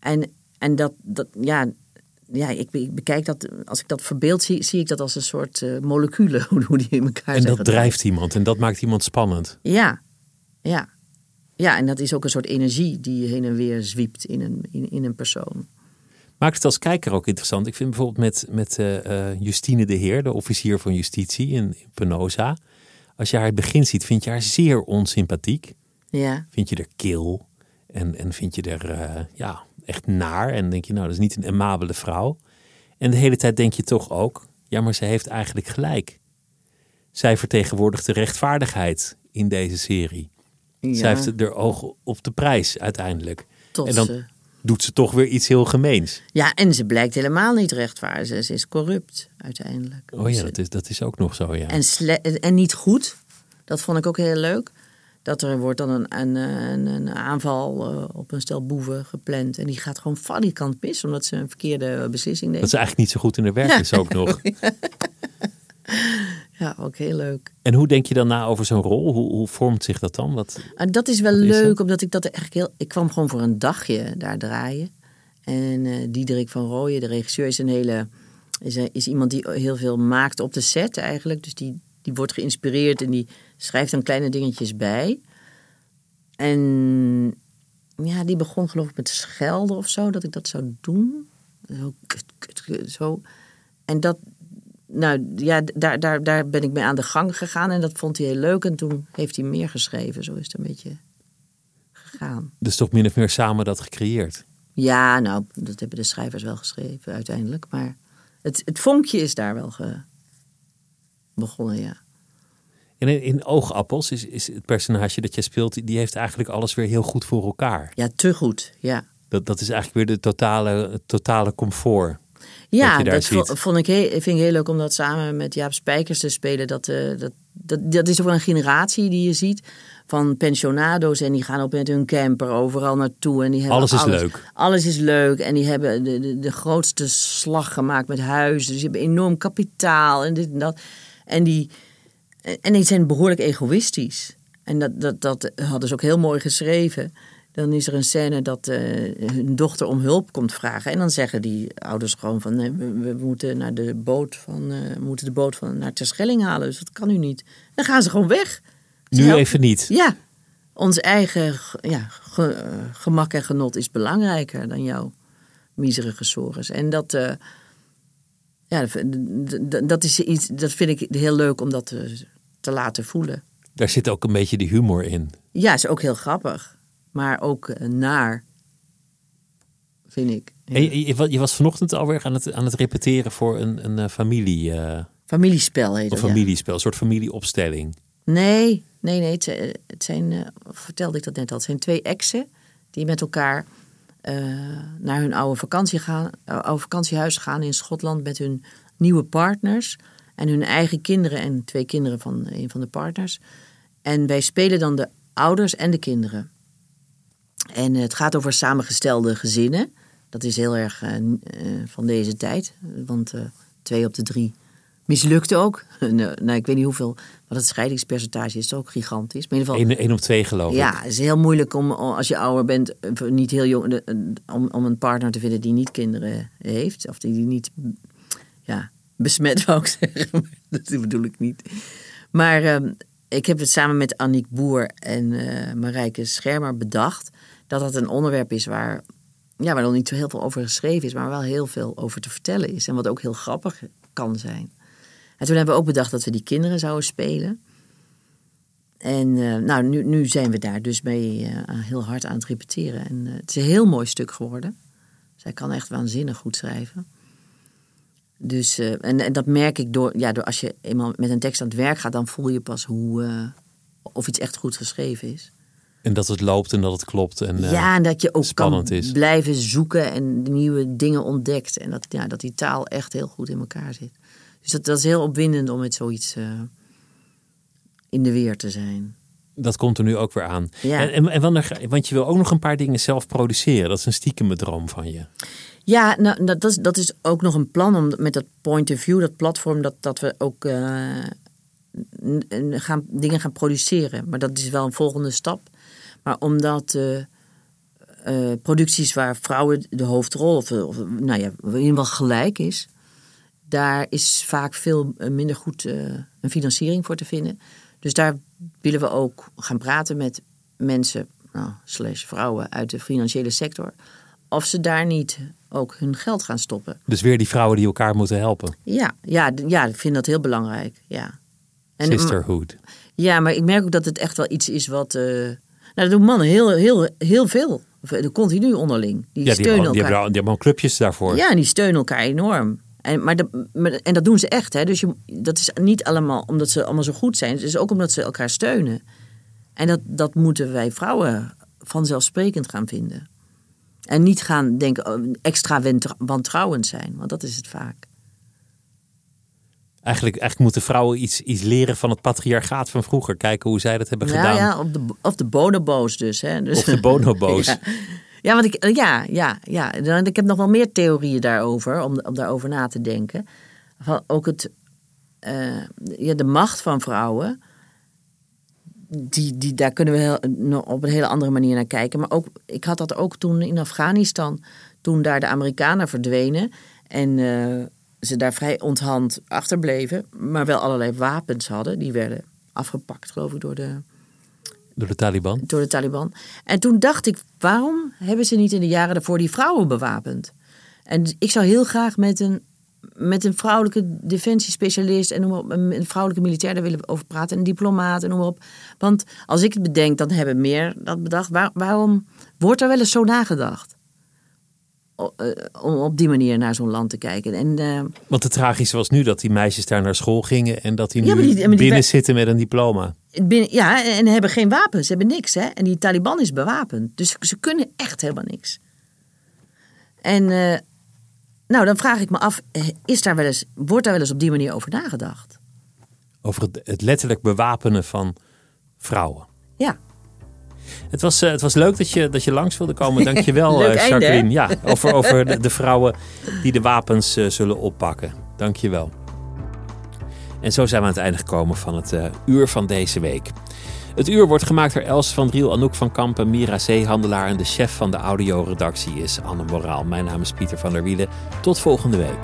en, en dat, dat, ja, ja, ik, ik, bekijk dat, als ik dat verbeeld zie, zie ik dat als een soort uh, moleculen, hoe die in elkaar En dat drijft iemand en dat maakt iemand spannend. Ja, ja. Ja, en dat is ook een soort energie die heen en weer zwiept in een, in, in een persoon. Maakt het als kijker ook interessant. Ik vind bijvoorbeeld met, met uh, Justine de Heer, de officier van justitie in, in Penosa. Als je haar het begin ziet, vind je haar zeer onsympathiek. Ja. Vind je er kil en, en vind je er uh, ja, echt naar. En denk je, nou, dat is niet een amabele vrouw. En de hele tijd denk je toch ook, ja, maar ze heeft eigenlijk gelijk. Zij vertegenwoordigt de rechtvaardigheid in deze serie. Ja. Zij heeft er oog op de prijs uiteindelijk. Tot en dan ze... doet ze toch weer iets heel gemeens. Ja, en ze blijkt helemaal niet rechtvaardig. Ze, ze is corrupt uiteindelijk. Oh ja, dat is, dat is ook nog zo, ja. En, en niet goed. Dat vond ik ook heel leuk. Dat er wordt dan een, een, een, een aanval uh, op een stel boeven gepland. En die gaat gewoon valikant mis, omdat ze een verkeerde beslissing neemt. Dat ze eigenlijk niet zo goed in haar werk ja. is ook nog. ja, ook heel leuk. En hoe denk je dan na over zo'n rol? Hoe, hoe, vormt zich dat dan? Wat, en dat is wel leuk, is dat? omdat ik dat eigenlijk heel... Ik kwam gewoon voor een dagje daar draaien. En uh, Diederik van Rooyen, de regisseur, is een hele... Is, is iemand die heel veel maakt op de set eigenlijk. Dus die, die wordt geïnspireerd en die schrijft dan kleine dingetjes bij. En ja, die begon geloof ik met schelden of zo, dat ik dat zou doen. Zo. zo. En dat, nou ja, daar, daar, daar ben ik mee aan de gang gegaan en dat vond hij heel leuk. En toen heeft hij meer geschreven, zo is het een beetje gegaan. Dus toch min of meer samen dat gecreëerd? Ja, nou, dat hebben de schrijvers wel geschreven uiteindelijk. Maar het, het vonkje is daar wel ge... begonnen, ja. En in, Oogappels is, is het personage dat je speelt, die heeft eigenlijk alles weer heel goed voor elkaar. Ja, te goed, ja. Dat, dat is eigenlijk weer de totale, totale comfort. Ja, dat, vond ik heel, vind ik heel leuk om dat samen met Jaap Spijkers te spelen. Dat, uh, dat, dat, dat is ook wel een generatie die je ziet van pensionado's. En die gaan ook met hun camper overal naartoe. En die hebben alles is alles, leuk. Alles is leuk. En die hebben de, de, de grootste slag gemaakt met huizen. Dus die hebben enorm kapitaal en dit en dat. En die, en die zijn behoorlijk egoïstisch. En dat, dat, dat hadden ze ook heel mooi geschreven. Dan is er een scène dat uh, hun dochter om hulp komt vragen. En dan zeggen die ouders gewoon van... Nee, we, we, moeten naar de boot van, uh, we moeten de boot van naar Terschelling halen. Dus dat kan nu niet. Dan gaan ze gewoon weg. Ze nu helpen. even niet? Ja. Ons eigen ja, ge, uh, gemak en genot is belangrijker dan jouw miserige sores. En dat... Ja, dat, is iets, dat vind ik heel leuk om dat te, te laten voelen. Daar zit ook een beetje de humor in. Ja, is ook heel grappig. Maar ook naar, vind ik. Ja. Je, je, was vanochtend alweer aan het, aan het repeteren voor een, een familie... Uh, familiespel heet Een familiespel, ja. een soort familieopstelling. Nee, nee, nee. Het, het zijn, uh, vertelde ik dat net al, het zijn twee exen die met elkaar uh, naar hun oude, vakantie gaan, oude vakantiehuis gaan in Schotland met hun nieuwe partners en hun eigen kinderen en twee kinderen van een van de partners. En wij spelen dan de ouders en de kinderen. En het gaat over samengestelde gezinnen. Dat is heel erg uh, uh, van deze tijd. Want uh, twee op de drie mislukt ook. nou, ik weet niet hoeveel, wat het scheidingspercentage is, ook gigantisch. Maar in ieder geval, 1 op 2 geloof ja, ik. Ja, het is heel moeilijk om, als je ouder bent, niet heel jong, om, om een partner te vinden die niet kinderen heeft. Of die niet ja, besmet, wou ik zeggen. dat bedoel ik niet. Maar, ik heb het samen met Annick Boer en uh, Marijke Schermer bedacht. Dat dat een onderwerp is waar, ja, waar nog niet zo heel veel over geschreven is. Maar wel heel veel over te vertellen is. En wat ook heel grappig kan zijn. En toen hebben we ook bedacht dat we die kinderen zouden spelen. En uh, nou, nu, zijn we daar dus mee uh, heel hard aan het repeteren. En het is een heel mooi stuk geworden. Zij kan echt waanzinnig goed schrijven. Dus, uh, en, en, dat merk ik door, ja, door als je eenmaal met een tekst aan het werk gaat, dan voel je pas hoe, uh, of iets echt goed geschreven is. En dat het loopt en dat het klopt. En, uh, ja, en dat je ook kan is. blijven zoeken en nieuwe dingen ontdekt. En dat, ja, dat die taal echt heel goed in elkaar zit. Dus dat, dat is heel opwindend om met zoiets in de weer te zijn. Dat komt er nu ook weer aan. Ja. En, en, en wanneer, want je wil ook nog een paar dingen zelf produceren. Dat is een stiekeme droom van je. Ja, nou, dat, is, dat is ook nog een plan om met dat point of view, dat platform, dat, dat we ook uh, gaan, dingen gaan produceren. Maar dat is wel een volgende stap. Maar omdat uh, uh, producties waar vrouwen de hoofdrol, of, of nou ja, in ieder geval gelijk is, daar is vaak veel minder goed een financiering voor te vinden. Dus daar willen we ook gaan praten met mensen, nou, slash vrouwen uit de financiële sector. Of ze daar niet ook hun geld gaan stoppen. Dus weer die vrouwen die elkaar moeten helpen. Ja, ja, ja ik vind dat heel belangrijk. Ja. En, Sisterhood. Ja, maar ik merk ook dat het echt wel iets is wat. Uh, nou, dat doen mannen heel, heel, heel veel. Continu onderling. Die ja, steunen die elkaar. Die hebben, die hebben clubjes daarvoor. Ja, en die steunen elkaar enorm. En, maar de, maar, en dat doen ze echt. Hè? Dus je, dat is niet allemaal omdat ze allemaal zo goed zijn. Het is ook omdat ze elkaar steunen. En dat, dat moeten wij vrouwen vanzelfsprekend gaan vinden. En niet gaan denken extra wantrouwend zijn, want dat is het vaak. Eigenlijk, eigenlijk moeten vrouwen iets, iets leren van het patriarchaat van vroeger. Kijken hoe zij dat hebben gedaan. Ja, of de, of de bonobo's dus. Hè. dus of de bonobo's. ja. ja, want ik, ja, ja, ja. Ik heb nog wel meer theorieën daarover, om, om daarover na te denken. Van ook het, uh, ja, de macht van vrouwen die, die, daar kunnen we heel, op een hele andere manier naar kijken. Maar ook, ik had dat ook toen in Afghanistan, toen daar de Amerikanen verdwenen en uh, ze daar vrij onthand achterbleven, maar wel allerlei wapens hadden. Die werden afgepakt, geloof ik, door de, door de Taliban. Door de Taliban. En toen dacht ik, waarom hebben ze niet in de jaren daarvoor die vrouwen bewapend? En ik zou heel graag met een met een vrouwelijke defensiespecialist en noem maar op, een vrouwelijke militair, daar willen we over praten, een diplomaat en noem op. Want als ik het bedenk, dan hebben meer dat bedacht. Waar, waarom wordt er wel eens zo nagedacht? Om op die manier naar zo'n land te kijken. En, uh, Want het tragische was nu dat die meisjes daar naar school gingen en dat die nu ja, maar die, maar die, binnen zitten met een diploma. Binnen, ja, en hebben geen wapens, ze hebben niks. Hè? En die Taliban is bewapend. Dus ze kunnen echt helemaal niks. En uh, nou, dan vraag ik me af, is daar wel eens, wordt daar wel eens op die manier over nagedacht? Over het, het letterlijk bewapenen van vrouwen. Ja. Het was, uh, het was leuk dat je, dat je langs wilde komen. Dank je wel, uh, Jacqueline. ja, over, over de, de, vrouwen die de wapens uh, zullen oppakken. Dank je wel. En zo zijn we aan het einde gekomen van het uur van deze week. Het uur wordt gemaakt door Els van Driel, Anouk van Kampen, Mira Zeehandelaar en de chef van de audioredactie is Anne Moraal. Mijn naam is Pieter van der Wielen. Tot volgende week.